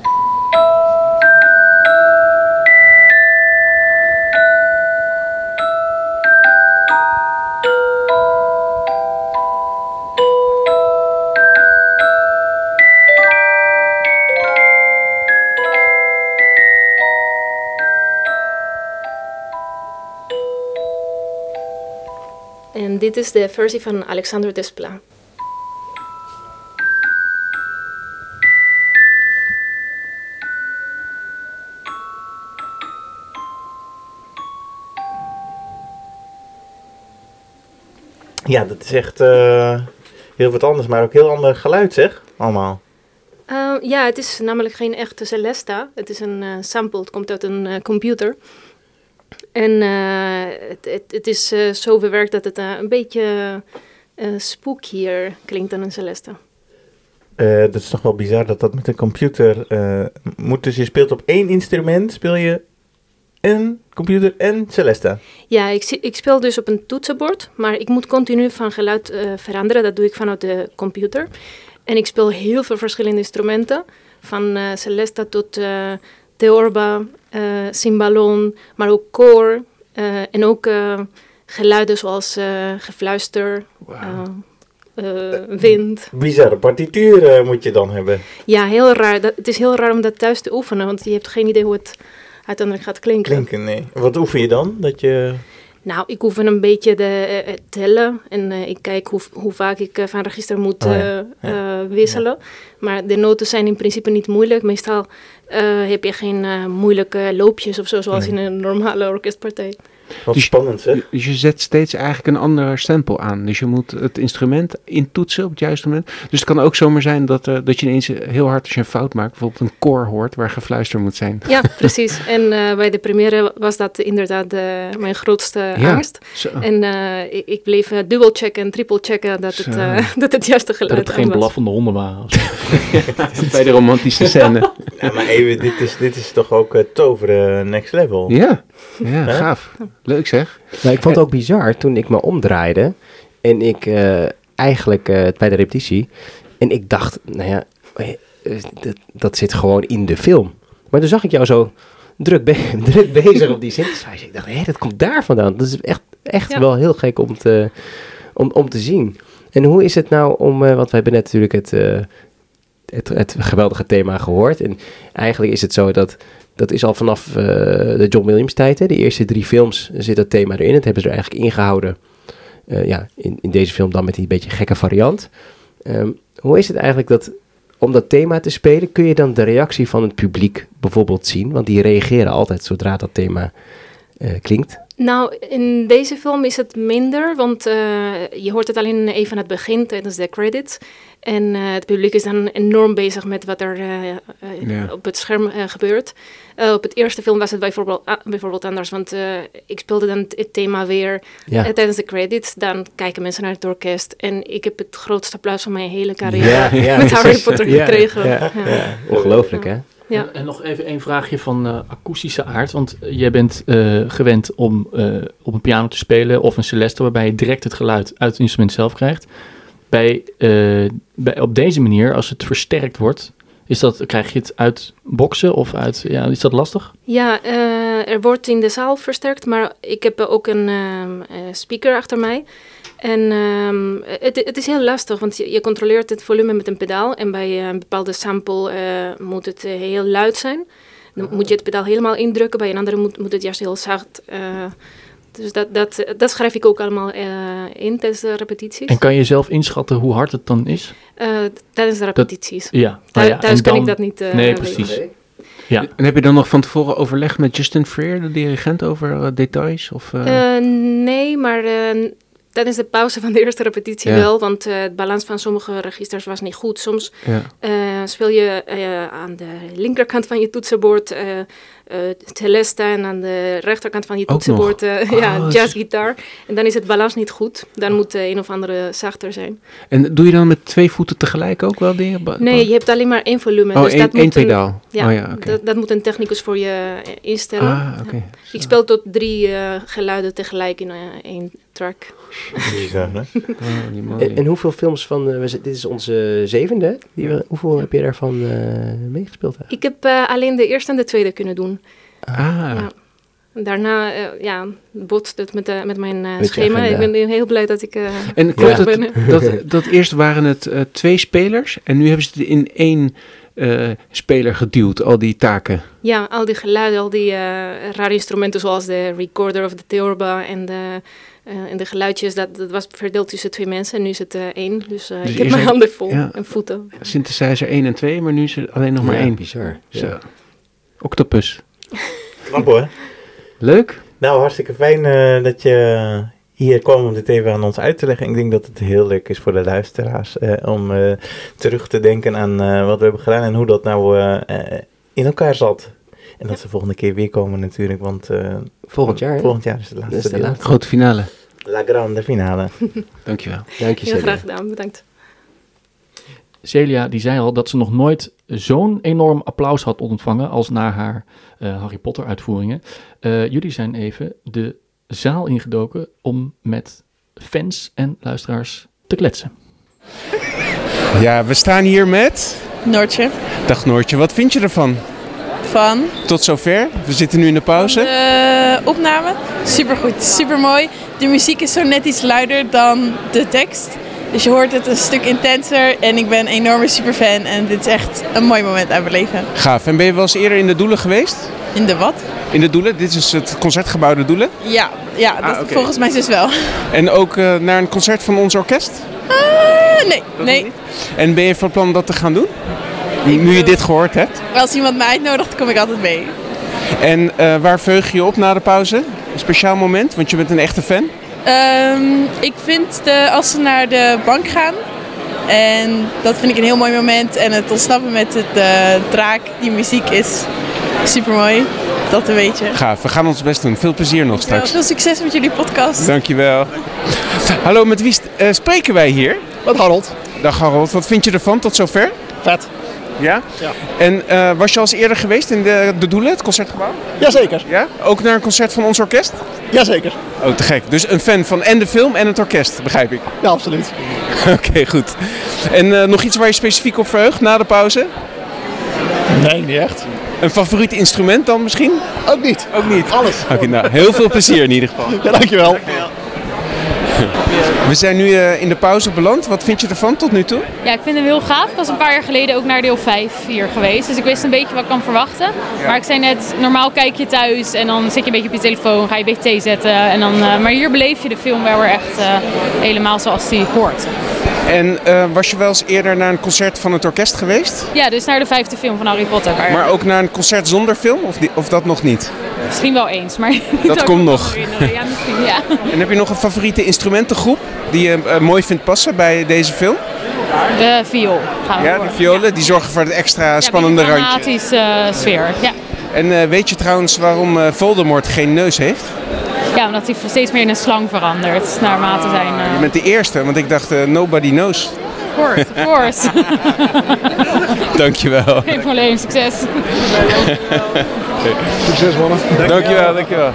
En dit is de versie van Alexander Desplat. Ja, dat is echt eh, heel wat anders, maar ook heel ander geluid zeg, allemaal. Eh, ja, het is namelijk geen echte Celesta. Het is een eh, sample, het komt uit een eh, computer. En het, het, het is zo verwerkt dat het een beetje spookier klinkt dan een Celeste. Eh, dat is toch wel bizar dat dat met een computer moet. Dus je speelt op één instrument, speel je en computer en Celesta. Ja, ik, ik speel dus op een toetsenbord, maar ik moet continu van geluid eh, veranderen. Dat doe ik vanuit de computer. En ik speel heel veel verschillende instrumenten, van eh Celesta tot eh theorba, cymbalon, maar ook koor en ook geluiden zoals gefluister, wind. Bizarre partituur eh, moet je dan hebben. Ja, heel raar. Dat, het is heel raar om dat thuis te oefenen, want je hebt geen idee hoe het uiteindelijk gaat klinken. Klinken, nee. Wat oefen je dan? Dat je... Nou, ik oefen een beetje de, eh, tellen en eh, ik kijk hoe, hoe vaak ik eh, van register moet Oh ja, wisselen. Maar de noten zijn in principe niet moeilijk. Meestal heb je geen moeilijke loopjes of zo, zoals Nee. in een normale orkestpartij. Wat Dus- spannend, hè? Dus je zet steeds eigenlijk een ander stempel aan. Dus je moet het instrument intoetsen op het juiste moment. Dus het kan ook zomaar zijn dat, eh, dat je ineens heel hard als je een fout maakt, bijvoorbeeld een koor hoort waar gefluister moet zijn. Ja, precies. En eh, bij de première was dat inderdaad eh, mijn grootste Ja. angst. Zo. En eh, ik, ik bleef dubbel checken en triple checken dat het, Zo. eh, dat het juiste Dat geluid het aan geen was. blaffende honden waren. Bij de romantische scène. Ja, maar even, dit is, dit is toch ook toveren next level. Ja, ja gaaf. Leuk zeg. Nou, ik vond het ook bizar toen ik me omdraaide en ik eh, eigenlijk eh, bij de repetitie en ik dacht, nou ja, eh, eh, dat, dat zit gewoon in de film. Maar toen zag ik jou zo druk, be- druk bezig op die synthesizer. Ik dacht, hé, dat komt daar vandaan. Dat is echt, echt Ja. wel heel gek om te, om, om te zien. En hoe is het nou om, eh, want we hebben net natuurlijk het, eh, het, het geweldige thema gehoord. En eigenlijk is het zo dat dat is al vanaf eh, de John Williams tijd. Hè? De eerste drie films zit dat thema erin. Dat hebben ze er eigenlijk ingehouden. Eh, ja, in, in deze film dan met die beetje gekke variant. Ehm, hoe is het eigenlijk dat om dat thema te spelen, kun je dan de reactie van het publiek bijvoorbeeld zien? Want die reageren altijd zodra dat thema eh, klinkt. Nou, in deze film is het minder, want eh, je hoort het alleen even aan het begin tijdens de credits. En eh, het publiek is dan enorm bezig met wat er eh, op het scherm gebeurt. Op het eerste film was het bijvoorbeeld, bijvoorbeeld anders, want ik speelde dan het, thema weer tijdens de credits. Dan kijken mensen naar het orkest en ik heb het grootste applaus van mijn hele carrière met Harry. Potter gekregen. Ongelooflijk, hè? Ja. En, en nog even één vraagje van eh, akoestische aard. Want eh, jij bent eh, gewend om eh, op een piano te spelen of een celeste, waarbij je direct het geluid uit het instrument zelf krijgt. Bij, eh, bij, op deze manier, als het versterkt wordt, is dat, krijg je het uit boksen of uit, ja, is dat lastig? Ja, eh, er wordt in de zaal versterkt, maar ik heb ook een ehm, eh, speaker achter mij. En ehm, het, het is heel lastig, want je, je controleert het volume met een pedaal. En bij een bepaalde sample eh, moet het eh, heel luid zijn. Dan moet je het pedaal helemaal indrukken, bij een andere moet, moet het juist heel zacht. eh, dus dat, dat, dat schrijf ik ook allemaal eh, in tijdens de repetities. En kan je zelf inschatten hoe hard het dan is? Eh, tijdens de repetities. Ja. Thu- nou ja, thuis en kan dan- ik dat niet eh, Nee, weten. precies. Ja. En heb je dan nog van tevoren overlegd met Justin Freer, de dirigent, over eh, details? Of, eh, Eh, nee, maar eh, tijdens de pauze van de eerste repetitie Ja. wel, want eh, het balans van sommige registers was niet goed. Soms ja. eh, speel je eh, aan de linkerkant van je toetsenbord celeste en aan de rechterkant van je toetsenbord Oh, ja, jazzgitaar. En dan is het balans niet goed. Dan moet de een of andere zachter zijn. En doe je dan met twee voeten tegelijk ook wel dingen? Ba- Nee, je hebt alleen maar één volume. Oh, dus één, dat één moet een- pedaal. ja, oh ja, dat, dat moet een technicus voor je instellen. Ah, oké. Ik speel tot drie geluiden tegelijk in één Bizar, hè? Oh. En, en hoeveel films van, eh, dit is onze zevende, hè? die we, hoeveel heb je daarvan eh, meegespeeld? eigenlijk? Ik heb eh, alleen de eerste en de tweede kunnen doen. ah, Ja. Daarna ja, botst het met, met mijn Met schema. Ik ben heel blij dat ik... eh, En klopt Ja. het dat, dat eerst waren het eh, twee spelers en nu hebben ze het in één eh, speler geduwd, al die taken? ja, al die geluiden, al die eh, rare instrumenten zoals de recorder of de theorba en de, eh, en de geluidjes, dat, dat was verdeeld tussen twee mensen en nu is het eh, één. Dus, eh, Dus ik heb mijn een- handen vol ja. en voeten. Synthesizer 1 en 2, maar nu is er alleen nog maar Ja, één. bizar. Zo. Ja. Octopus. Knap hoor. Leuk. Nou, hartstikke fijn eh, dat je hier kwam om dit even aan ons uit te leggen. Ik denk dat het heel leuk is voor de luisteraars eh, om eh, terug te denken aan eh, wat we hebben gedaan en hoe dat nou in elkaar zat. En dat ze volgende keer weer komen natuurlijk, want eh, Volgend jaar, volgend jaar is het Dat laatste is de laatste. Grote finale. La grande finale. Dankjewel. Dank je, Heel Celia. graag gedaan, bedankt. Celia die zei al dat ze nog nooit zo'n enorm applaus had ontvangen als na haar eh, Harry Potter uitvoeringen. Eh, jullie zijn even de zaal ingedoken om met fans en luisteraars te kletsen. Ja, we staan hier met... Noortje. Dag Noortje, wat vind je ervan? Van Tot zover. We zitten nu in de pauze. de opname. Supergoed, supermooi. De muziek is zo net iets luider dan de tekst. Dus je hoort het een stuk intenser. En ik ben een enorme superfan. En dit is echt een mooi moment uit mijn leven. Gaaf. En ben je wel eens eerder in de Doelen geweest? In de wat? In de Doelen? Dit is het concertgebouw De Doelen. Ja, ja dat, Ah, oké. volgens mij dus wel. En ook eh, naar een concert van ons orkest? Eh, nee, nee. En ben je van plan dat te gaan doen? Nu je dit gehoord hebt. Als iemand mij uitnodigt, kom ik altijd mee. En eh, waar veug je je op na de pauze? Een speciaal moment, want je bent een echte fan. Ehm, ik vind de, als ze naar de bank gaan. En dat vind ik een heel mooi moment. En het ontsnappen met het, de draak, die muziek is super mooi. Dat een beetje. Gaaf, we gaan ons best doen. Veel plezier nog straks. Veel succes met jullie podcast. Dankjewel. Hallo, met wie eh, spreken wij hier? Met Harold. Dag Harold, wat vind je ervan tot zover? Vet. Ja? Ja. En eh, was je al eens eerder geweest in de, de Doelen, het concertgebouw? Jazeker. Ja? Ook naar een concert van ons orkest? Jazeker. Oh, te gek. Dus een fan van en de film en het orkest, begrijp ik. Ja, absoluut. Oké, goed. En eh, nog iets waar je specifiek op verheugt na de pauze? Nee, niet echt. Een favoriet instrument dan misschien? Ook niet. Ook niet. Alles. Oké, nou, heel veel plezier in ieder geval. Ja, dankjewel. We zijn nu eh, in de pauze beland. Wat vind je ervan tot nu toe? Ja, ik vind hem heel gaaf. Ik was een paar jaar geleden ook naar deel 5 hier geweest. Dus ik wist een beetje wat ik kan verwachten. Maar ik zei net, normaal kijk je thuis en dan zit je een beetje op je telefoon, ga je een beetje thee zetten. En dan, eh, maar hier beleef je de film wel weer echt eh, helemaal zoals die hoort. En eh, was je wel eens eerder naar een concert van het orkest geweest? Ja, dus naar de vijfde film van Harry Potter. Maar ook naar een concert zonder film? Of, die, of dat nog niet? Misschien wel eens, maar Dat komt nog. Ja, misschien, ja. En heb je nog een favoriete instrumentengroep die je eh, mooi vindt passen bij deze film? De viool gaan we Ja, de violen, die zorgen voor het extra Ja, spannende een randje. dramatische eh, sfeer. Ja. En weet je trouwens waarom Voldemort geen neus heeft? Ja, omdat hij steeds meer in een slang verandert naarmate zijn... eh, Je bent de eerste, want ik dacht eh, nobody knows. Of course, of course. Dankjewel. Geen probleem, succes. Succes, mannen. Dankjewel, dankjewel.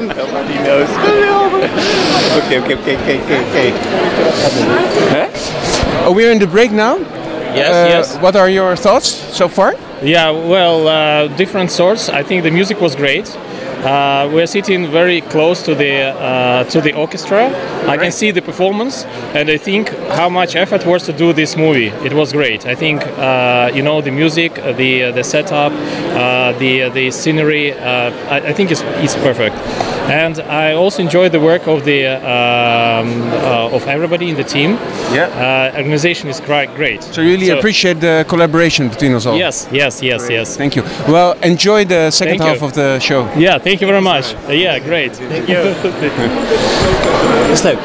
Nobody knows. Oké, oké, oké, oké, oké, oké. Oh, we're in the break now. Yes, Uh, yes. What are your thoughts so far? Yeah, well, uh, different sorts. I think the music was great. Uh, we're sitting very close to the uh, to the orchestra. I can see the performance, and I think how much effort was to do this movie. It was great. I think uh, you know the music, uh, the uh, the setup, uh, the the scenery. Uh, I, I think it's it's perfect. And I also enjoyed the work of the um, uh, of everybody in the team. Yeah. Uh, organization is quite great. So really So- appreciate the collaboration between us all. Yes, yes, yes, yes. Thank you. Well, enjoy the second Thank you. half of the show. Yeah, thank you very much. Uh, yeah, great. Thank you. is leuk.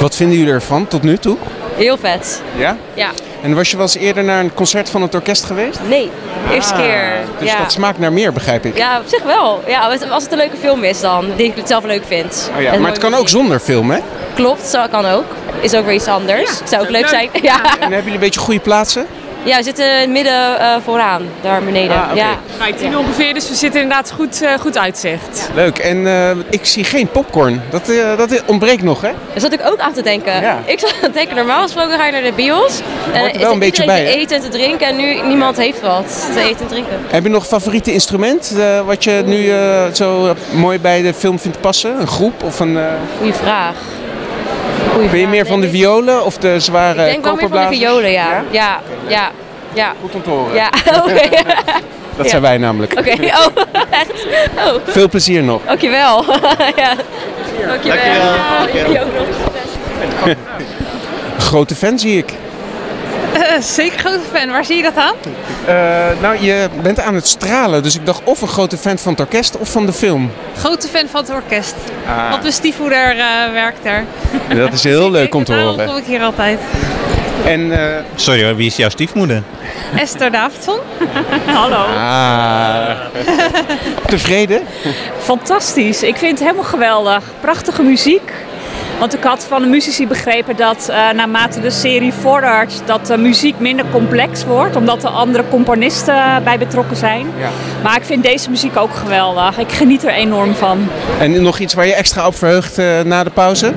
Wat vinden jullie ervan tot nu toe? Heel vet. Ja? Ja. En was je wel eens eerder naar een concert van het orkest geweest? Nee, eerste keer. Dus ja. dat smaakt naar meer, begrijp ik. ja, op zich wel. Ja, als- het een leuke film is dan, die ik het zelf leuk vind. Oh ja, maar het kan ook zonder film, hè? Klopt, zo kan ook. Is ook weer iets anders. Zou ook leuk zijn. Ja. En hebben jullie een beetje goede plaatsen? Ja, we zitten in het midden eh, vooraan, daar beneden. Ah, oké. Ja. Nou, tien ongeveer, dus we zitten inderdaad goed, eh, goed uitzicht. Leuk. En eh, ik zie geen popcorn. Dat, eh, dat ontbreekt nog, hè? Daar zat ik ook aan te denken. Ja. Ik zat aan te denken, normaal gesproken ga je naar de bios. En er is wel een beetje bij, te eten en te drinken en nu niemand heeft wat te eten en drinken. Heb je nog een favoriete instrument eh, wat je nu eh, zo mooi bij de film vindt passen? Een groep of een... eh, Goeie vraag. Goeie ben je meer van de violen of de zware Ik denk wel meer van de violen, ja. Ja, ja, ja. Goed om te horen. Ja, oké. Dat Ja. zijn wij namelijk. Oké, oh, echt? Oh, Veel plezier nog. dankjewel. ja. Dankjewel. Jullie ook nog. Grote fan zie ik. Zeker grote fan. Waar zie je dat aan? Eh, nou, je bent aan het stralen, dus ik dacht of een grote fan van het orkest of van de film. Grote fan van het orkest. Ah, Want mijn stiefmoeder eh, werkt daar. dat is heel leuk om te horen. kom ik hier altijd. En, eh, Sorry hoor, wie is jouw stiefmoeder? Esther Davidson. Hallo. Ah. Tevreden? Fantastisch. Ik vind het helemaal geweldig. Prachtige muziek. Want ik had van de muzici begrepen dat uh, naarmate de serie vordert, dat de muziek minder complex wordt, omdat er andere componisten bij betrokken zijn. Ja. Maar ik vind deze muziek ook geweldig. Ik geniet er enorm van. En nog iets waar je extra op verheugt uh, na de pauze?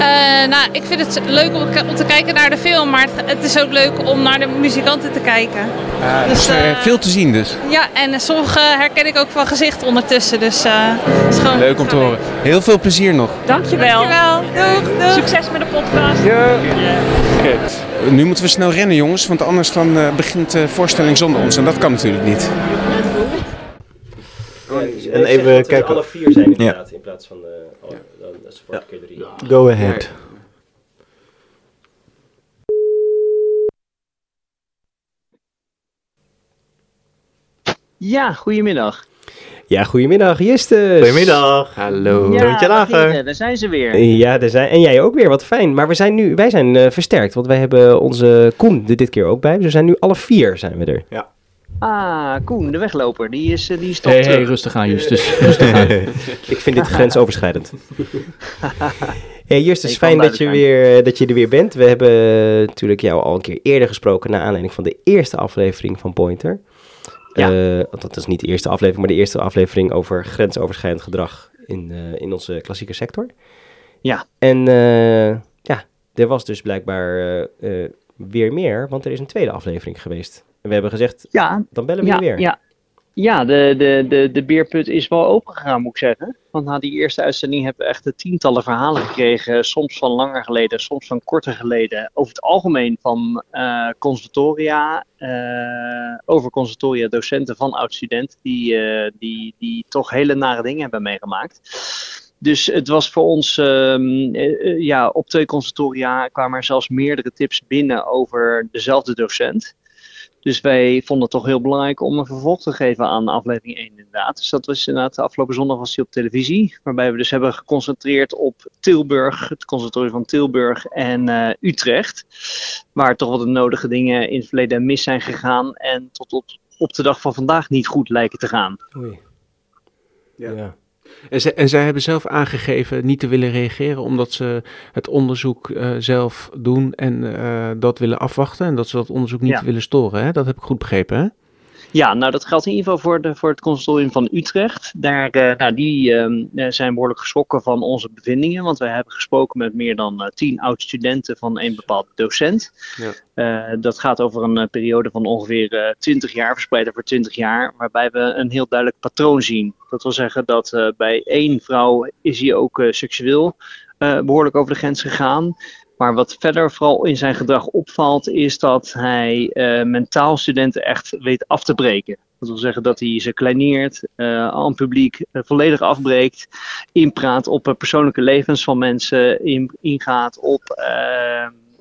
Uh, nou, ik vind het leuk om, om, te kijken naar de film, maar het, het, is ook leuk om naar de muzikanten te kijken. Uh, dus, uh, veel te zien dus. Ja, en sommige herken ik ook van gezicht ondertussen, dus het is gewoon leuk om te horen. Heel veel plezier nog. Dankjewel. Dankjewel. Doeg, doeg. Succes met de podcast. Ja. Okay. Nu moeten we snel rennen jongens, want anders dan begint de voorstelling zonder ons en dat kan natuurlijk niet. En even kijken. alle vier zijn inderdaad, ja. in plaats van uh, dat is vorige keer drie. Go ahead. Ja, goedemiddag. Ja, goedemiddag, Justus. Goedemiddag. Hallo. Ja, Rondje lager. daar zijn ze weer. Ja, daar zijn, en jij ook weer, wat fijn. Maar we zijn nu, wij zijn uh, versterkt, want wij hebben onze Koen er dit keer ook bij. Dus we zijn nu alle vier zijn we er. Ja. Ah, Koen, de wegloper, die is, die is toch hey, rustig aan, Justus. Rustig aan. Ik vind dit grensoverschrijdend. hey, Justus, fijn dat je, duidelijk weer, dat je er weer bent. We hebben eh, natuurlijk jou al een keer eerder gesproken... naar aanleiding van de eerste aflevering van Pointer. Ja. Uh, dat is niet de eerste aflevering, maar de eerste aflevering... over grensoverschrijdend gedrag in, uh, in onze klassieke sector. Ja. En uh, ja, er was dus blijkbaar weer meer... want er is een tweede aflevering geweest... En we hebben gezegd, ja, dan bellen we ja, je weer. Ja, ja de, de, de, de beerput is wel open gegaan, moet ik zeggen. Want na die eerste uitzending hebben we echt de tientallen verhalen gekregen. Soms van langer geleden, soms van korter geleden. Over het algemeen van uh, conservatoria, uh, over conservatoria docenten van oud-studenten. Die, uh, die, die toch hele nare dingen hebben meegemaakt. Dus het was voor ons, um, uh, ja, op twee conservatoria kwamen er zelfs meerdere tips binnen over dezelfde docent. Dus wij vonden het toch heel belangrijk om een vervolg te geven aan aflevering 1 inderdaad. Dus dat was inderdaad, afgelopen zondag was die op televisie. Waarbij we dus hebben geconcentreerd op Tilburg, het conservatorium van Tilburg en uh, Utrecht. Waar toch wat de nodige dingen in het verleden mis zijn gegaan. En tot op, op de dag van vandaag niet goed lijken te gaan. Oei. Ja. ja. En, ze, en zij hebben zelf aangegeven niet te willen reageren omdat ze het onderzoek uh, zelf doen en uh, dat willen afwachten. En dat ze dat onderzoek niet Ja. willen storen. Hè? Dat heb ik goed begrepen, hè? Ja, nou dat geldt in ieder geval voor, de, voor het conservatorium van Utrecht. Daar, eh, nou, die ehm, eh, zijn behoorlijk geschrokken van onze bevindingen, want wij hebben gesproken met meer dan eh, tien oud-studenten van een bepaald docent. Ja. Dat gaat over een periode van ongeveer eh 20 jaar, verspreid over 20 jaar, waarbij we een heel duidelijk patroon zien. Dat wil zeggen dat bij één vrouw is hij ook seksueel eh, behoorlijk over de grens gegaan. Maar wat verder vooral in zijn gedrag opvalt, is dat hij eh, mentaal studenten echt weet af te breken. Dat wil zeggen dat hij ze kleineert, eh aan het publiek eh, volledig afbreekt, inpraat op persoonlijke levens van mensen, in, ingaat op.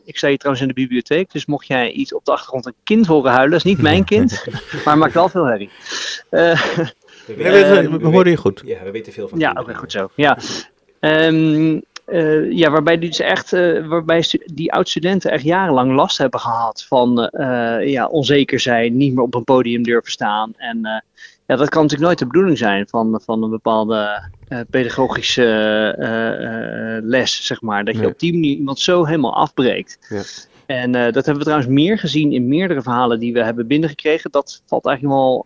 ik sta hier trouwens in de bibliotheek, dus mocht jij iets op de achtergrond een kind horen huilen, dat is niet mijn kind, maar maakt wel veel herrie. Eh, We, we- we hoorden je goed. Ja, we weten veel van ja, kinderen. oké, goed zo. Ja. Ehm, eh, ja, waarbij die dus echt, eh, waarbij die oud-studenten echt jarenlang last hebben gehad van eh, ja, onzeker zijn, niet meer op een podium durven staan. En ja, dat kan natuurlijk nooit de bedoeling zijn van, van een bepaalde pedagogische les, zeg maar. Dat je Nee. op die manier iemand zo helemaal afbreekt. Ja. En dat hebben we trouwens meer gezien in meerdere verhalen die we hebben binnengekregen. Dat valt eigenlijk wel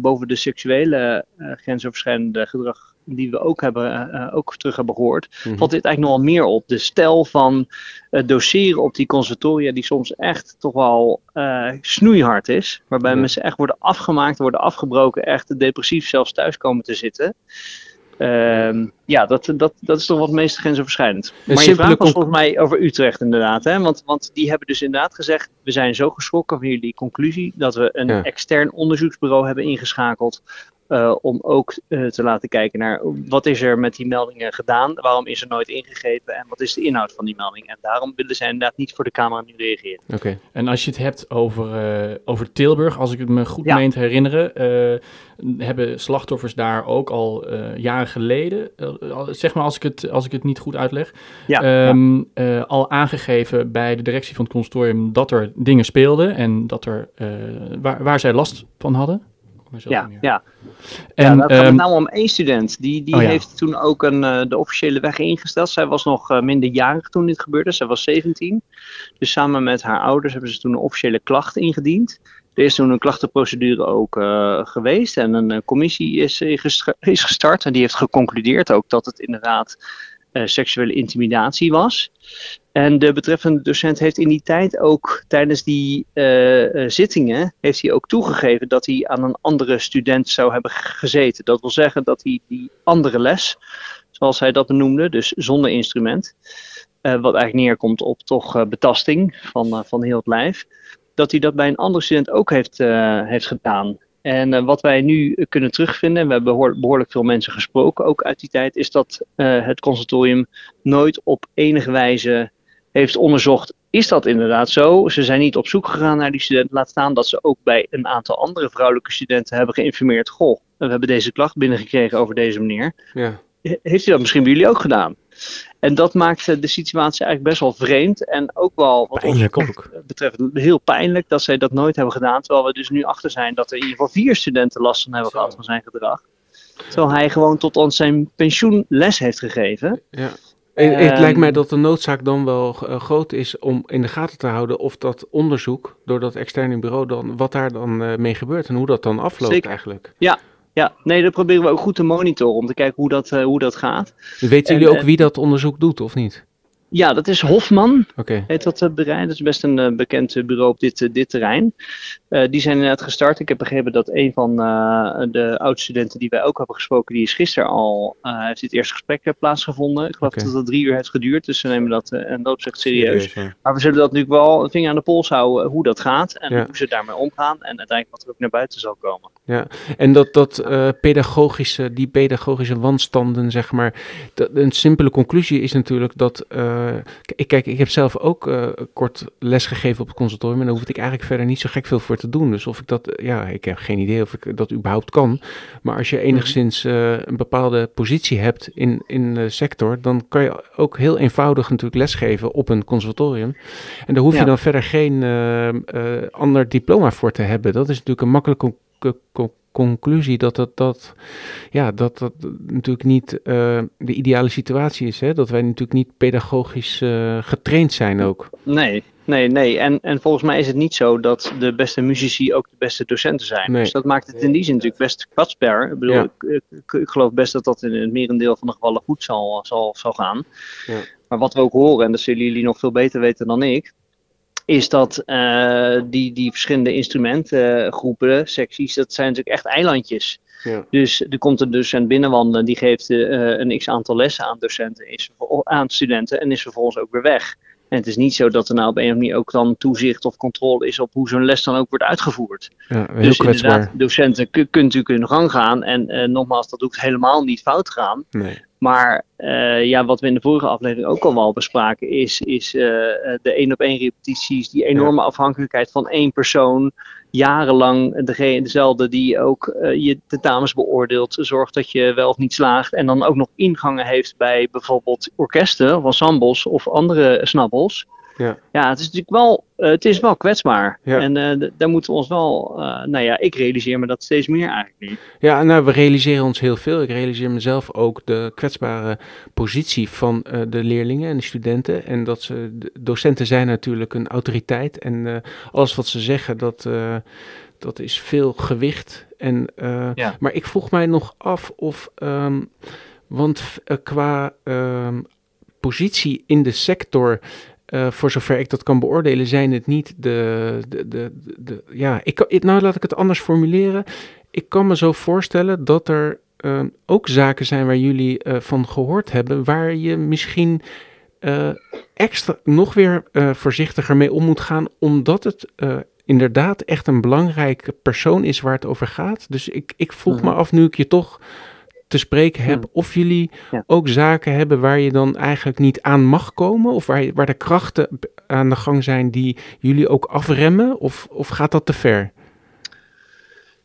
boven de seksuele grensoverschrijdende gedrag die we ook, hebben, eh, eh, ook terug hebben gehoord. Mhm. Valt dit eigenlijk nog wel meer op. De stijl van eh, doseren op die conservatoria die soms echt toch wel snoeihard is. Waarbij mensen echt worden afgemaakt, worden afgebroken, echt depressief zelfs thuis komen te zitten. Ehm, ja, dat, dat, dat is toch wat het meest grensoverschrijdend. Maar je vraag was volgens mij over Utrecht inderdaad. Hè? Want, want die hebben dus inderdaad gezegd, we zijn zo geschrokken van jullie conclusie dat we een Ja. extern onderzoeksbureau hebben ingeschakeld eh, om ook eh, te laten kijken naar wat is er met die meldingen gedaan, waarom is er nooit ingegrepen en wat is de inhoud van die melding. En daarom willen zij inderdaad niet voor de camera nu reageren. Oké. En als je het hebt over, eh, over Tilburg, als ik het me goed Ja. meen te herinneren, hebben slachtoffers daar ook al jaren geleden, zeg maar als ik het, als ik het niet goed uitleg, Ja, ehm, eh, al aangegeven bij de directie van het consortium dat er dingen speelden en dat er, waar, waar zij last van hadden. Ja, ja. En, ja, gaat ehm, met name om één student. Die, die Oh ja. heeft toen ook een, eh, de officiële weg ingesteld. Zij was nog eh, minderjarig toen dit gebeurde. Zij was 17. Dus samen met haar ouders hebben ze toen een officiële klacht ingediend. Er is toen een klachtenprocedure ook eh, geweest. En een commissie is, is gestart. En die heeft geconcludeerd ook dat het inderdaad seksuele intimidatie was. En de betreffende docent heeft in die tijd ook tijdens die eh, eh, zittingen heeft hij ook toegegeven dat hij aan een andere student zou hebben gezeten. Dat wil zeggen dat hij die andere les, zoals hij dat benoemde, dus zonder instrument, eh, wat eigenlijk neerkomt op toch betasting van, van heel het lijf, dat hij dat bij een andere student ook heeft, heeft gedaan. En wat wij nu kunnen terugvinden, en we hebben behoor- behoorlijk veel mensen gesproken ook uit die tijd, is dat het conservatorium nooit op enige wijze heeft onderzocht, is dat inderdaad zo? Ze zijn niet op zoek gegaan naar die student. Laat staan dat ze ook bij een aantal andere vrouwelijke studenten hebben geïnformeerd. Goh, we hebben deze klacht binnengekregen over deze meneer. Ja. He- Heeft u dat misschien bij jullie ook gedaan? En dat maakt eh, de situatie eigenlijk best wel vreemd. En ook wel, wat ons Pijnlijk betreft, heel pijnlijk dat zij dat nooit hebben gedaan. Terwijl we dus nu achter zijn dat er in ieder geval vier studenten last van hebben gehad van zijn gedrag. Terwijl hij gewoon tot aan zijn pensioen les heeft gegeven. Ja. Het, het Ehm, lijkt mij dat de noodzaak dan wel eh, groot is om in de gaten te houden of dat onderzoek door dat externe bureau dan, wat daar dan eh, mee gebeurt en hoe dat dan afloopt Zeker. eigenlijk. Ja, ja, nee, dat proberen we ook goed te monitoren om te kijken hoe dat, eh, hoe dat gaat. Weten En, jullie ook wie dat onderzoek doet of niet? Ja, dat is Hofman. Oké. Heet dat eh, bedrijf? Dat is best een eh, bekend eh, bureau op dit, dit terrein. Die zijn inderdaad gestart. Ik heb begrepen dat een van de oud-studenten die wij ook hebben gesproken, die is gisteren al, heeft dit eerste gesprek plaatsgevonden. Ik geloof dat het drie uur heeft geduurd, dus ze nemen dat en dat opzicht serieus. Serieus, ja. Maar we zullen dat natuurlijk wel een vinger aan de pols houden hoe dat gaat en Ja. hoe ze daarmee omgaan en uiteindelijk wat er ook naar buiten zal komen. Ja, en dat, dat pedagogische, die pedagogische wanstanden, zeg maar. Dat, een simpele conclusie is natuurlijk dat. Eh, ik, kijk, ik heb zelf ook eh, kort les gegeven op het consultorium. En daar hoefde ik eigenlijk verder niet zo gek veel voor te doen. Dus of ik dat. eh, Ja, ik heb geen idee of ik dat überhaupt kan. Maar als je enigszins eh, een bepaalde positie hebt in, in de sector. dan kan je ook heel eenvoudig natuurlijk lesgeven op een conservatorium. En daar hoef je Ja. dan verder geen eh, eh, ander diploma voor te hebben. Dat is natuurlijk een makkelijke conclusie dat dat, dat, ja, dat, dat natuurlijk niet eh, de ideale situatie is. Hè? Dat wij natuurlijk niet pedagogisch eh, getraind zijn ook. Nee, nee, nee. En, en volgens mij is het niet zo dat de beste muzici ook de beste docenten zijn. Nee. Dus dat maakt het in die zin natuurlijk best kwetsbaar. Ik bedoel, Ja. ik, ik, ik geloof best dat dat in het merendeel van de gevallen goed zal, zal, zal gaan. Ja. Maar wat we ook horen, en dat zullen jullie nog veel beter weten dan ik, is dat eh, die, die verschillende instrumentengroepen, secties, dat zijn natuurlijk echt eilandjes. Ja. Dus er komt een docent binnenwandelen, die geeft eh, een x aantal lessen aan docenten, is, aan studenten en is vervolgens ook weer weg. En het is niet zo dat er nou op een of andere manier ook dan toezicht of controle is op hoe zo'n les dan ook wordt uitgevoerd. Ja, dus kwetsbaar. inderdaad, docenten kun- kunnen natuurlijk hun gang gaan. En eh, nogmaals, dat hoeft helemaal niet fout te gaan. Nee. Maar eh, ja, wat we in de vorige aflevering ook al wel bespraken, is, is eh, eh, de één op één repetities, die enorme afhankelijkheid van één persoon, jarenlang degene, dezelfde die ook eh, je tentamens beoordeelt, zorgt dat je wel of niet slaagt. En dan ook nog ingangen heeft bij bijvoorbeeld orkesten of ensembles of andere snabbels. Ja. Ja, het is natuurlijk wel, eh, het is wel kwetsbaar. Ja. En eh, daar moeten we ons wel, eh, nou ja, ik realiseer me dat steeds meer eigenlijk nu. Ja, nou, we realiseren ons heel veel. Ik realiseer mezelf ook de kwetsbare positie van eh, de leerlingen en de studenten. En dat ze, de docenten zijn natuurlijk een autoriteit. En eh, alles wat ze zeggen, dat, eh, dat is veel gewicht. En, eh, Ja. Maar ik vroeg mij nog af of, ehm, want qua ehm, positie in de sector. Eh, voor zover ik dat kan beoordelen, zijn het niet de. de, de, de, de- ja, ik, nou laat ik het anders formuleren. Ik kan me zo voorstellen dat er eh, ook zaken zijn waar jullie eh, van gehoord hebben, waar je misschien eh, extra nog weer voorzichtiger mee om moet gaan, omdat het inderdaad echt een belangrijke persoon is waar het over gaat. Dus ik, ik vroeg me af, nu ik je toch te spreken heb, of jullie ook zaken hebben waar je dan eigenlijk niet aan mag komen? Of waar, je, waar de krachten aan de gang zijn die jullie ook afremmen? Of, of gaat dat te ver?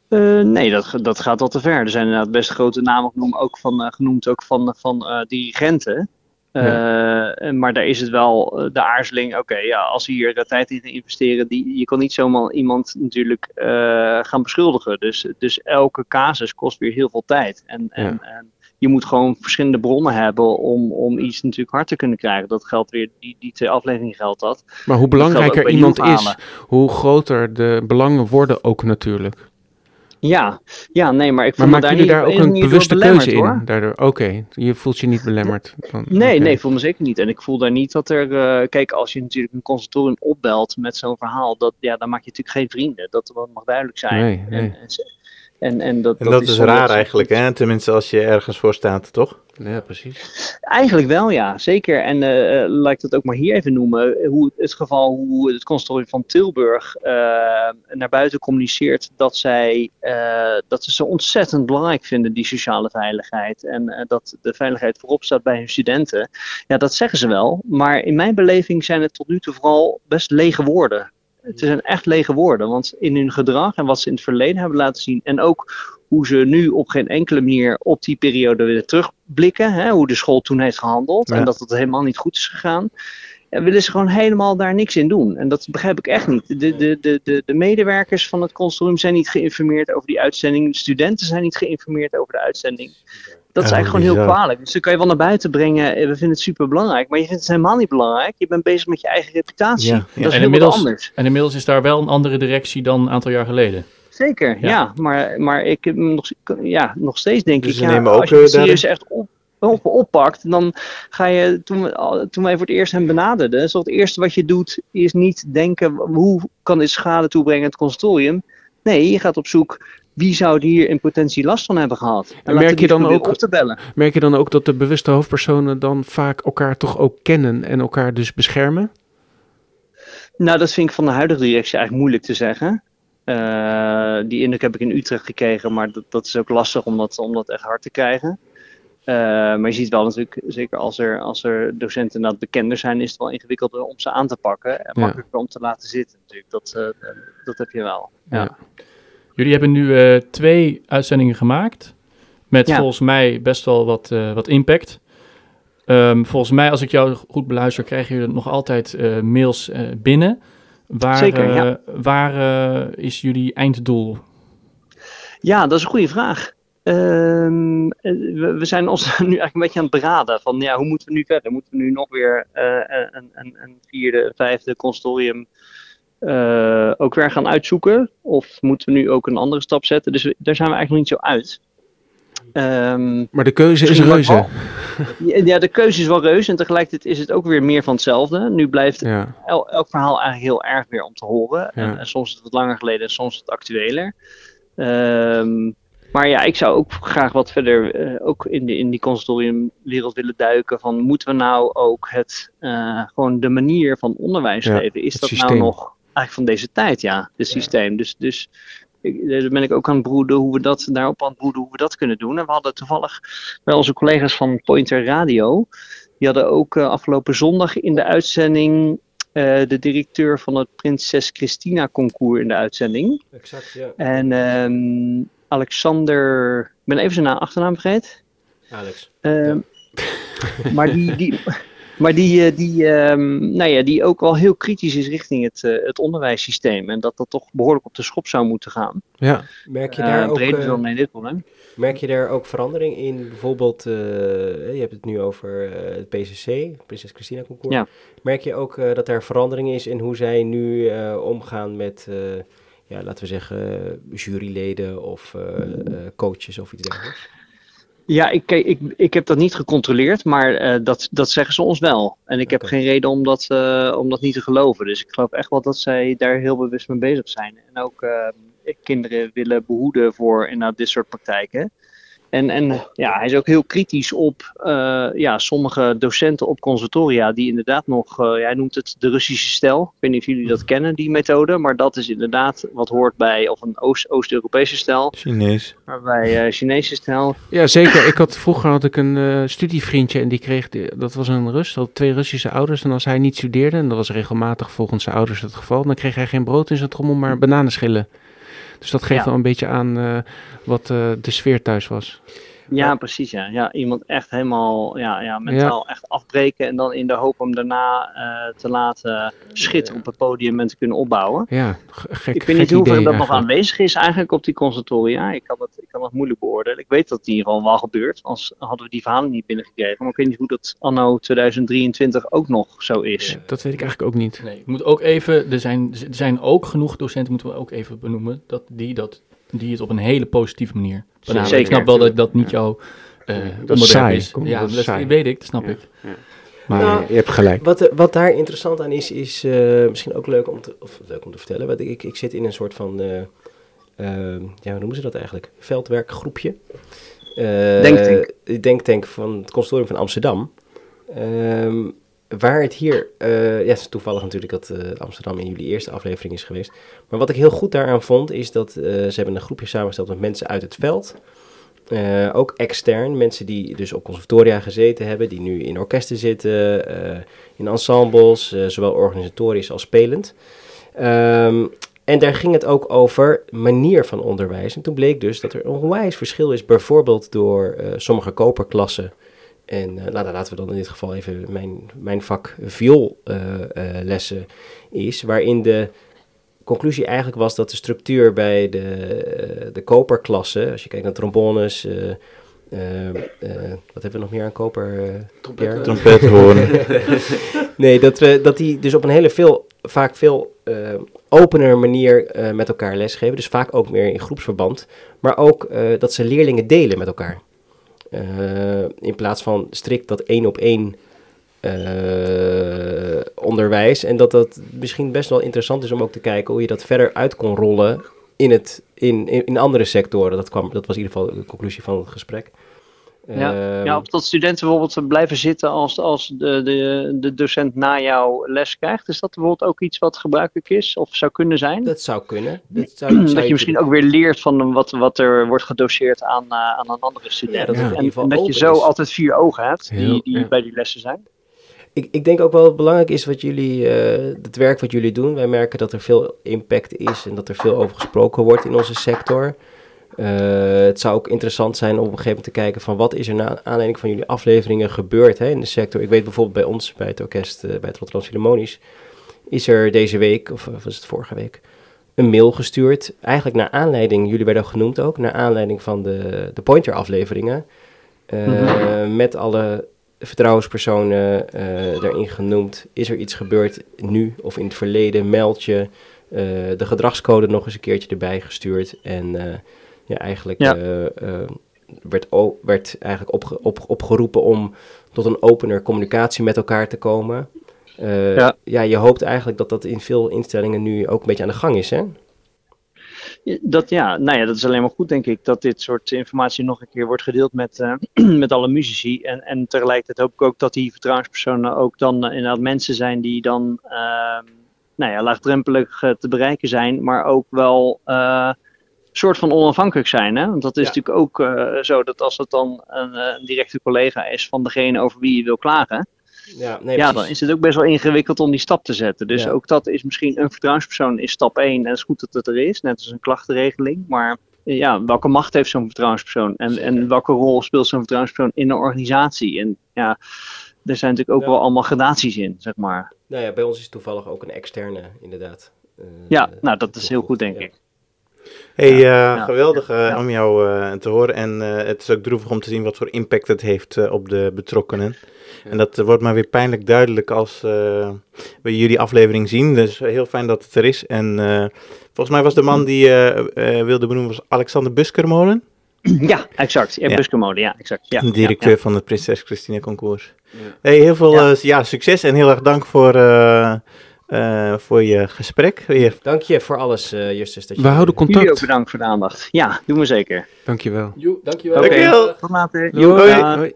Eh, nee, dat, dat gaat al te ver. Er zijn inderdaad best grote namen genoemd, ook van, eh, genoemd ook van, van eh, dirigenten. Eh, Maar daar is het wel eh, de aarzeling. Oké, ja, als we hier de tijd in investeren, die, je kan niet zomaar iemand natuurlijk eh, gaan beschuldigen. Dus, dus elke casus kost weer heel veel tijd. En, en, en je moet gewoon verschillende bronnen hebben om, om iets natuurlijk hard te kunnen krijgen. Dat geldt weer, die, die twee afleveringen geldt dat. Maar hoe belangrijker iemand is, hoe groter de belangen worden ook natuurlijk. Ja, ja, nee, maar ik Maar voel me maken daar jullie niet daar ook een bewuste keuze in? hoor. Daardoor, oké, je voelt je niet belemmerd. Dan, Nee, oké. nee, ik voel me zeker niet. En ik voel daar niet dat er. eh, kijk, als je natuurlijk een consultorium opbelt met zo'n verhaal, dat, ja, dan maak je natuurlijk geen vrienden. Dat mag duidelijk zijn. Nee, nee. En, en, en, dat, En dat, is raar eigenlijk, hè? Tenminste, als je ergens voor staat, toch? Ja, precies. Eigenlijk wel, ja, zeker. En eh, eh, laat ik dat ook maar hier even noemen. Hoe het, geval hoe het consultorium van Tilburg eh, naar buiten communiceert dat zij eh, dat ze zo ontzettend belangrijk vinden, die sociale veiligheid. En eh, dat de veiligheid voorop staat bij hun studenten. Ja, dat zeggen ze wel. Maar in mijn beleving zijn het tot nu toe vooral best lege woorden. Het zijn echt lege woorden, want in hun gedrag en wat ze in het verleden hebben laten zien, en ook hoe ze nu op geen enkele manier op die periode willen terugblikken, hè, hoe de school toen heeft gehandeld Ja. en dat het helemaal niet goed is gegaan, willen ze gewoon helemaal daar niks in doen. En dat begrijp ik echt niet. De, de, de, de, de medewerkers van het consortium zijn niet geïnformeerd over die uitzending, de studenten zijn niet geïnformeerd over de uitzending. Dat is eigenlijk gewoon heel kwalijk. Dus dan kan je wel naar buiten brengen. eh, We vinden het super belangrijk. Maar je vindt het helemaal niet belangrijk. Je bent bezig met je eigen reputatie. Dat is en, heel inmiddels, anders. en inmiddels is daar wel een andere directie dan een aantal jaar geleden. Zeker, ja. maar, maar ik heb hem nog, ja, nog steeds denk Dus ik, ze ja, nemen als ook, je het eh, serieus echt op, op, oppakt, dan ga je, toen, we, toen wij voor het eerst hem benaderden, is dat het eerste wat je doet, is niet denken, hoe kan dit schade toebrengen aan het consortium? Nee, je gaat op zoek, wie zou er hier in potentie last van hebben gehad? En, merk je, dan ook, op te bellen. merk je dan ook dat de bewuste hoofdpersonen dan vaak elkaar toch ook kennen en elkaar dus beschermen? Nou, dat vind ik van de huidige directie eigenlijk moeilijk te zeggen. Eh, die indruk heb ik in Utrecht gekregen, maar dat, dat is ook lastig om dat, om dat echt hard te krijgen. Eh, maar je ziet wel natuurlijk, zeker als er, als er docenten inderdaad bekender zijn, is het wel ingewikkelder om ze aan te pakken. En Ja. makkelijker om te laten zitten natuurlijk. Dat, eh, dat heb je wel. Ja. Jullie hebben nu eh, twee uitzendingen gemaakt. Met Ja. volgens mij best wel wat, eh, wat impact. Ehm, volgens mij, als ik jou goed beluister, krijgen jullie nog altijd eh, mails binnen. Waar, Zeker, ja. waar is jullie einddoel? Ja, dat is een goede vraag. Ehm, eh, we, we zijn ons nu eigenlijk een beetje aan het beraden van ja, hoe moeten we nu verder? Moeten we nu nog weer een, een, een vierde, vijfde consortium eh, ook weer gaan uitzoeken? Of moeten we nu ook een andere stap zetten? Dus we- daar zijn we eigenlijk nog niet zo uit. Ehm, Maar de keuze is reuze. wel- Ja, de keuze is wel reuze en tegelijkertijd is het ook weer meer van hetzelfde. Nu blijft Ja. el- elk verhaal eigenlijk heel erg weer om te horen. En, Ja. en soms is het wat langer geleden en soms wat actueler. Ehm, maar ja, ik zou ook graag wat verder eh, ook in, de, in die consultoriumwereld willen duiken. Van moeten we nou ook het, eh, gewoon de manier van onderwijs Ja, geven? Is het dat systeem. nou nog eigenlijk van deze tijd? Ja, het systeem. Dus, dus ik, daar ben ik ook aan het broeden hoe we dat, daarop aan het broeden hoe we dat kunnen doen. En we hadden toevallig bij onze collega's van Pointer Radio, die hadden ook eh, afgelopen zondag in de uitzending eh, de directeur van het Prinses Christina concours in de uitzending. Exact, ja. En ehm, Alexander, ik ben even zijn naam, achternaam vergeten. Alex. Ehm, Maar die, die, maar die, eh, die, ehm, nou ja, die ook wel heel kritisch is richting het, eh, het onderwijssysteem. En dat dat toch behoorlijk op de schop zou moeten gaan. Ja. Merk je Eh, daar ook... breder eh, dan alleen dit probleem. Merk je daar ook verandering in? Bijvoorbeeld, eh, je hebt het nu over eh, het PCC, Prinses Christina Concours. Ja. Merk je ook eh, dat er verandering is in hoe zij nu eh, omgaan met, eh, ja, laten we zeggen, juryleden of eh, eh, coaches of iets dergelijks? Ja, ik, ik, ik heb dat niet gecontroleerd, maar eh, dat, dat zeggen ze ons wel. En ik heb geen reden om dat, eh, om dat niet te geloven. Dus ik geloof echt wel dat zij daar heel bewust mee bezig zijn. En ook eh, kinderen willen behoeden voor inderdaad dit soort praktijken. En, en ja, hij is ook heel kritisch op eh, ja, sommige docenten op conservatoria die inderdaad nog, eh, hij noemt het de Russische stijl. Ik weet niet of jullie dat kennen, die methode, maar dat is inderdaad wat hoort bij, of een Oost- Oost-Europese stijl, Chinees. maar bij eh, Chinese stijl. Ja, zeker. Ik had, vroeger had ik een studievriendje en die kreeg, die- dat was een Rus, had twee Russische ouders. En als hij niet studeerde, en dat was regelmatig volgens zijn ouders het geval, dan kreeg hij geen brood in zijn trommel, maar bananenschillen. Dus dat geeft Ja. wel een beetje aan eh, wat eh, de sfeer thuis was. Ja, precies. Ja. ja, iemand echt helemaal ja, ja, mentaal echt afbreken en dan in de hoop om daarna eh, te laten schitteren op het podium en te kunnen opbouwen. Ja, gek, ik weet niet hoeveel dat nog aanwezig is eigenlijk op die conservatoria. Ik kan, het, ik kan het moeilijk beoordelen. Ik weet dat het in ieder geval wel gebeurt, anders hadden we die verhalen niet binnengekregen. Maar ik weet niet hoe dat anno 2023 ook nog zo is. Dat weet ik eigenlijk ook niet. Nee, ik moet ook even, er zijn, er zijn ook genoeg docenten, moeten we ook even benoemen, dat die, dat, die het op een hele positieve manier. Zeker. Ik snap wel dat dat niet jouw eh dat onderwerp is saai. is. Kom, Ja, dat is dat weet ik, dat snap Ja, ik. Maar Nou, je hebt gelijk. Wat, wat daar interessant aan is, is eh, misschien ook leuk om te, of leuk om te vertellen. Want ik, ik zit in een soort van, eh, eh, ja, hoe noemen ze dat eigenlijk? Veldwerkgroepje. Eh, Denktank. Denktank van het consortium van Amsterdam. Ehm, waar het hier, eh, ja, het is toevallig natuurlijk dat eh, Amsterdam in jullie eerste aflevering is geweest. Maar wat ik heel goed daaraan vond, is dat eh, ze hebben een groepje samengesteld met mensen uit het veld. Ook extern, mensen die dus op conservatoria gezeten hebben, die nu in orkesten zitten, in ensembles, zowel organisatorisch als spelend. Ehm, en daar ging het ook over manier van onderwijs. En toen bleek dus dat er een onwijs verschil is, bijvoorbeeld door sommige koperklassen. En eh, nou, laten we dan in dit geval even mijn, mijn vak vioollessen is, waarin de conclusie eigenlijk was dat de structuur bij de, eh, de koperklasse, als je kijkt naar trombones, eh, eh, eh, wat hebben we nog meer aan koper? eh, Pierre? Trompethoorn. nee, dat, we, dat die dus op een hele veel, vaak veel eh, opener manier eh, met elkaar lesgeven. Dus vaak ook meer in groepsverband. Maar ook eh, dat ze leerlingen delen met elkaar. Eh, in plaats van strikt dat één op één eh, onderwijs. En dat dat misschien best wel interessant is om ook te kijken hoe je dat verder uit kon rollen in, het, in, in, in andere sectoren. Dat, kwam, dat was in ieder geval de conclusie van het gesprek. Ja, Ehm, ja, of dat studenten bijvoorbeeld blijven zitten als, als de, de, de docent na jouw les krijgt. Is dat bijvoorbeeld ook iets wat gebruikelijk is of zou kunnen zijn? Dat zou kunnen. Dat, zou, zou dat je misschien ook weer leert van wat, wat er wordt gedoseerd aan, eh, aan een andere student. dat en, ieder geval en dat je zo is. altijd vier ogen hebt die, Heel- die ja. bij die lessen zijn. Ik, ik denk ook wel dat belangrijk is wat jullie, eh, het werk wat jullie doen. Wij merken dat er veel impact is en dat er veel over gesproken wordt in onze sector. Eh, het zou ook interessant zijn om op een gegeven moment te kijken van wat is er na aanleiding van jullie afleveringen gebeurd hè, in de sector. Ik weet bijvoorbeeld bij ons, bij het orkest, eh, bij het Rotterdam Philharmonisch, is er deze week, of of was het vorige week, een mail gestuurd. Eigenlijk naar aanleiding, jullie werden genoemd ook, naar aanleiding van de, de Pointer afleveringen. Eh, Mhm. Met alle vertrouwenspersonen eh erin genoemd. Is er iets gebeurd nu of in het verleden? Meld je. Eh, de gedragscode nog eens een keertje erbij gestuurd. En eh, ja, eigenlijk Ja. eh, eh, werd, werd eigenlijk opge- op, opgeroepen om tot een opener communicatie met elkaar te komen. Eh, Ja. ja, je hoopt eigenlijk dat dat in veel instellingen nu ook een beetje aan de gang is, hè? Dat, ja, nou ja, dat is alleen maar goed, denk ik, dat dit soort informatie nog een keer wordt gedeeld met, met alle muzici. En, en tegelijkertijd hoop ik ook dat die vertrouwenspersonen ook dan eh, inderdaad mensen zijn die dan ehm, nou ja, laagdrempelig te bereiken zijn, maar ook wel soort van onafhankelijk zijn. Hè? Want dat is Ja. natuurlijk ook eh, zo dat als het dan een, eh, een directe collega is van degene over wie je wil klagen, Ja, nee, ja, dan is het ook best wel ingewikkeld om die stap te zetten. Dus Ja. ook dat is misschien een vertrouwenspersoon is stap 1 en het is goed dat het er is, net als een klachtenregeling. Maar eh, ja, welke macht heeft zo'n vertrouwenspersoon en, en welke rol speelt zo'n vertrouwenspersoon in een organisatie? En ja, er zijn natuurlijk ook Ja. wel allemaal gradaties in, zeg maar. Nou ja, bij ons is toevallig ook een externe, inderdaad. Ja, nou dat is heel goed, denk ik. Hey, eh, Ja. geweldig eh, om jou eh, te horen. En eh, het is ook droevig om te zien wat voor impact het heeft eh, op de betrokkenen. En dat wordt maar weer pijnlijk duidelijk als eh, we jullie aflevering zien. Dus heel fijn dat het er is. En eh, volgens mij was de man die eh, eh, wilde benoemen was Alexander Buskermolen. Ja, exact. Ja, Ja. Buskermode, ja, exact. Ja, directeur ja. van het Prinses Christina Concours. Hey, heel veel ja, succes en heel erg dank voor, eh, voor je gesprek weer. Dank je voor alles, eh, Justus. Dat je We houden Jullie ook contact. bedankt voor de aandacht. Ja, doen we zeker. Dankjewel. Jo, dankjewel. Oké, Dankjewel. tot later. Hoi. Dag. Hoi.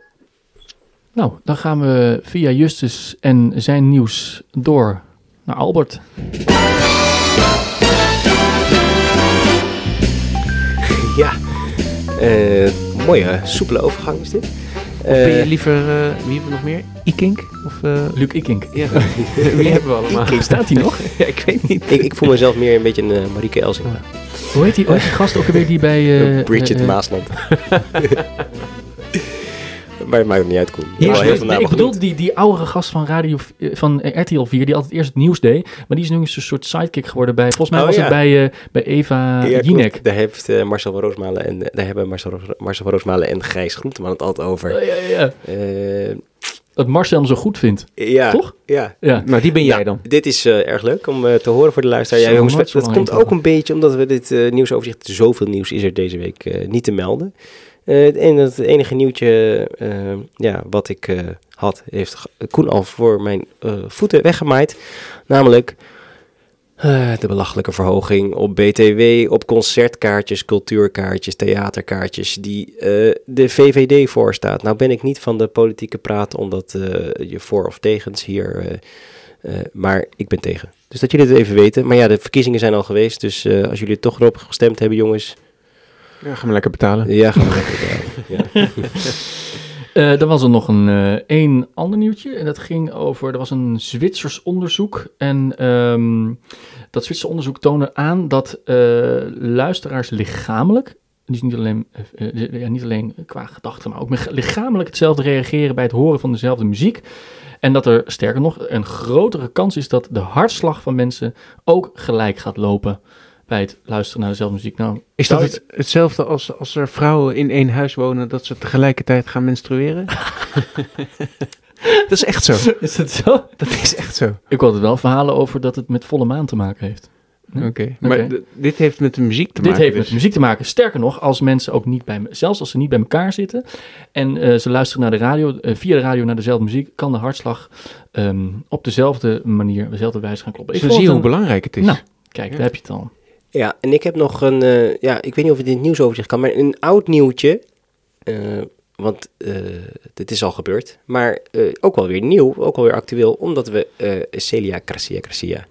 Nou, dan gaan we via Justus en zijn nieuws door naar Albert. Ja, Eh mooie, soepele overgang is dit. Of ben je Eh, liever, eh, wie hebben we nog meer? Ikink? Of, eh, Luc Ikink. ja, wie hebben we allemaal? Ikink. Staat hij nog? ja, ik weet niet. ik, ik voel mezelf meer een beetje een Marieke Elsinga. Hoe heet die, gast ook alweer die bij... eh, Bridget Maasland. maar het maakt niet uit, Koen. Je Ja, heel veel nee, ik bedoel die, die oudere gast van, radio, eh, van eh, RTL 4, die altijd eerst het nieuws deed. Maar die is nu een soort sidekick geworden bij, volgens mij Oh, was ja. het bij, eh, bij Eva Ja, klopt. Jinek. Daar heeft Marcel van Roosmalen en daar hebben Marcel, van Roosmalen en Gijs Groenteman het altijd over. Oh, ja, ja, ja. Dat Marcel hem zo goed vindt. ja, Toch? Ja. Ja. Nou, die ben jij Nou, dan. Dit is eh, erg leuk om eh, te horen voor de luisteraar. Ja, jongens, dat komt ook een beetje omdat we dit eh, nieuwsoverzicht... Zoveel nieuws is er deze week eh, niet te melden. Eh, en het enige nieuwtje eh, ja, wat ik eh, had, heeft Koen al voor mijn voeten weggemaaid. Namelijk de belachelijke verhoging op BTW, op concertkaartjes, cultuurkaartjes, theaterkaartjes, die de VVD voorstaat. Nou ben ik niet van de politieke praat, omdat je voor of tegens hier... maar ik ben tegen. Dus dat jullie het even weten. Maar ja, de verkiezingen zijn al geweest. Dus als jullie toch erop gestemd hebben, jongens. Ja, gaan we lekker betalen. Ja, gaan we lekker betalen. Ja. Eh, er was er nog een eh één ander nieuwtje. En dat ging over. Er was een Zwitsers onderzoek. En ehm, dat Zwitserse onderzoek toonde aan dat eh, luisteraars lichamelijk. Dus niet alleen, eh, eh, ja, niet alleen qua gedachten, maar ook me- lichamelijk hetzelfde reageren bij het horen van dezelfde muziek. En dat er sterker nog een grotere kans is dat de hartslag van mensen ook gelijk gaat lopen bij het luisteren naar dezelfde muziek. Nou, Is dat het, hetzelfde als, als er vrouwen in één huis wonen, dat ze tegelijkertijd gaan menstrueren? dat is echt zo. Is het zo? Dat is echt zo. Ik hoorde wel verhalen over dat het met volle maan te maken heeft. Oké, maar dit heeft met de muziek te Dit maken. heeft met dus. muziek te maken. Sterker nog, als mensen ook niet bij, me- zelfs als ze niet bij elkaar zitten en eh, ze luisteren naar de radio, eh, via de radio naar dezelfde muziek, kan de hartslag ehm, op dezelfde manier, op dezelfde wijze gaan kloppen. Dus Ik zie je hoe belangrijk het is. Nou, kijk, daar heb je het al. Ja, en ik heb nog een, eh, ja, ik weet niet of het in het nieuwsoverzicht kan, maar een oud nieuwtje. eh, want eh dit is al gebeurd, maar ook wel weer nieuw, ook wel weer actueel, omdat we Celia Gracia Gracia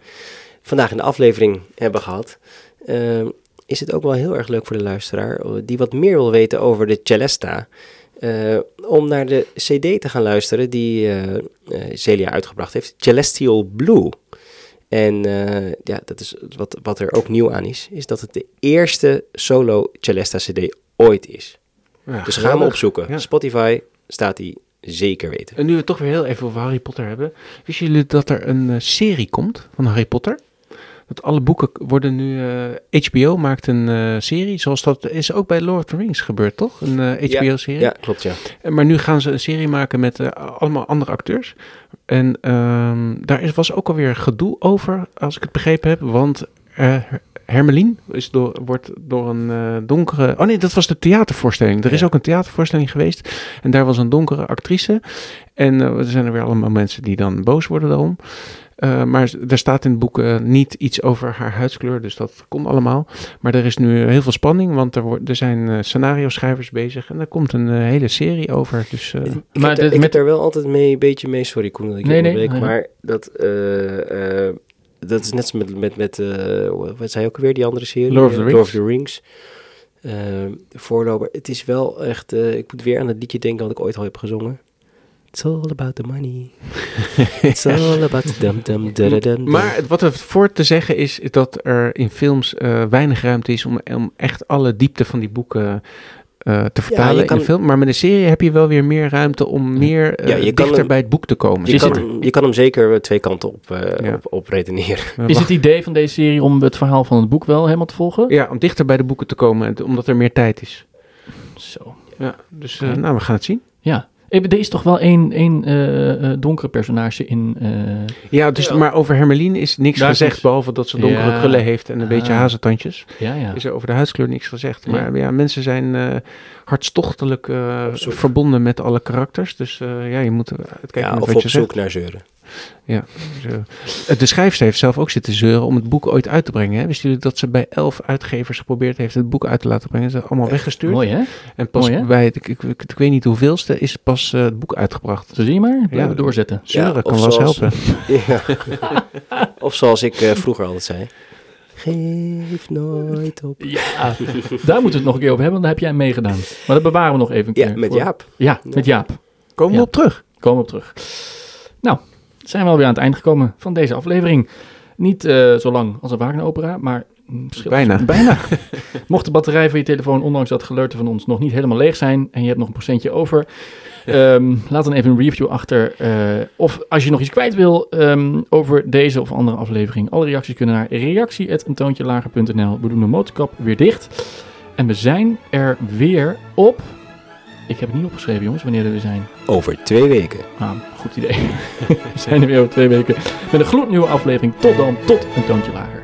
vandaag in de aflevering hebben gehad. eh, is het ook wel heel erg leuk voor de luisteraar, die wat meer wil weten over de Celesta. om naar de CD te gaan luisteren die Celia uitgebracht heeft, Celestial Blue. En eh, ja, dat is wat, wat er ook nieuw aan is, is dat het de eerste solo Celesta CD ooit is. Ja, dus ga hem geweldig. opzoeken. Ja. Spotify staat die zeker weten. En nu we het toch weer heel even over Harry Potter hebben. Wisten jullie dat er een eh, serie komt van Harry Potter? Dat alle boeken worden nu... eh, HBO maakt een eh, serie, zoals dat is ook bij Lord of the Rings gebeurd, toch? Een eh, Ja, HBO-serie. ja, klopt, ja. Maar nu gaan ze een serie maken met eh, allemaal andere acteurs. En ehm, daar is, was ook alweer gedoe over, als ik het begrepen heb. Want eh Hermelien is door, wordt door een eh, donkere... Oh nee, dat was de theatervoorstelling. Er is ook een theatervoorstelling geweest. En daar was een donkere actrice. En eh, er zijn er weer allemaal mensen die dan boos worden daarom. Eh, maar er staat in het boek eh, niet iets over haar huidskleur, dus dat komt allemaal. Maar er is nu heel veel spanning, want er, wordt, er zijn eh, scenario-schrijvers bezig en er komt een hele serie over. Dus, eh, Ik, Maar heb, dit- ik met- heb er wel altijd mee, een beetje mee, sorry Koen dat ik Nee, nee, onderbreek, nee, maar dat, eh, eh, dat is net zo met, met, met eh, wat zei je ook alweer, die andere serie? Lord of the Rings. of the Rings. De voorloper. Het is wel echt, eh, ik moet weer aan het liedje denken wat ik ooit al heb gezongen. It's all about the money. It's all about the dum dum da da dum. Maar wat er voor te zeggen is, is dat er in films eh, weinig ruimte is om, om echt alle diepte van die boeken eh, te vertalen in kan- film. Maar met een serie heb je wel weer meer ruimte om meer eh, Ja, je kan dichter hem- bij het boek te komen. je, kan, je kan hem zeker twee kanten op, eh, Ja. op, op redeneren. Is het idee van deze serie om het verhaal van het boek wel helemaal te volgen? Ja, om dichter bij de boeken te komen, omdat er meer tijd is. Zo. Ja, dus eh, nou, we gaan het zien. Ja. Eh, Er is toch wel één, één eh, eh, donkere personage in... eh, Ja, dus, maar over Hermeline is niks Daar gezegd, behalve dat ze donkere Ja. krullen heeft en een beetje Ah. hazentandjes. ja, ja. Is er over de huidskleur niks gezegd. Ja. Maar ja, mensen zijn eh, hartstochtelijk eh, verbonden met alle karakters. Dus eh, ja, je moet uitkijken Ja, of wat op je zoek zegt. naar zeuren. Ja. De schrijfster heeft zelf ook zitten zeuren om het boek ooit uit te brengen. Hè? Wisten jullie dat ze bij elf uitgevers geprobeerd heeft het boek uit te laten brengen? Ze zijn allemaal weggestuurd. Mooi, hè? En pas Mooi, hè? bij, het- ik, ik, ik, ik weet niet hoeveelste, is pas eh, het boek uitgebracht. Zo zie je maar, blijven doorzetten. Zeuren kan of wel zoals- helpen. Ja. of zoals ik eh, vroeger altijd zei. Geef nooit op. Ja, daar moeten we het nog een keer over hebben, want daar heb jij meegedaan. Maar dat bewaren we nog even een Ja, keer. met voor- Jaap. Ja, met Jaap. Komen we Ja. op terug? Komen we op terug. Nou, zijn we alweer aan het eind gekomen van deze aflevering. Niet eh, zo lang als een Wagner-opera, maar verschil- Bijna. bijna. Mocht de batterij van je telefoon, ondanks dat geleuter van ons, nog niet helemaal leeg zijn en je hebt nog een procentje over, ehm, laat dan even een review achter. eh, of als je nog iets kwijt wil ehm, over deze of andere aflevering, alle reacties kunnen naar reactie.eentoontjelager.nl. We doen de motorkap weer dicht. En we zijn er weer op... Ik heb het niet opgeschreven, jongens, wanneer we weer zijn. Over twee weken. Ah, goed idee. we zijn er weer over twee weken met een gloednieuwe aflevering. Tot dan, tot een toontje lager.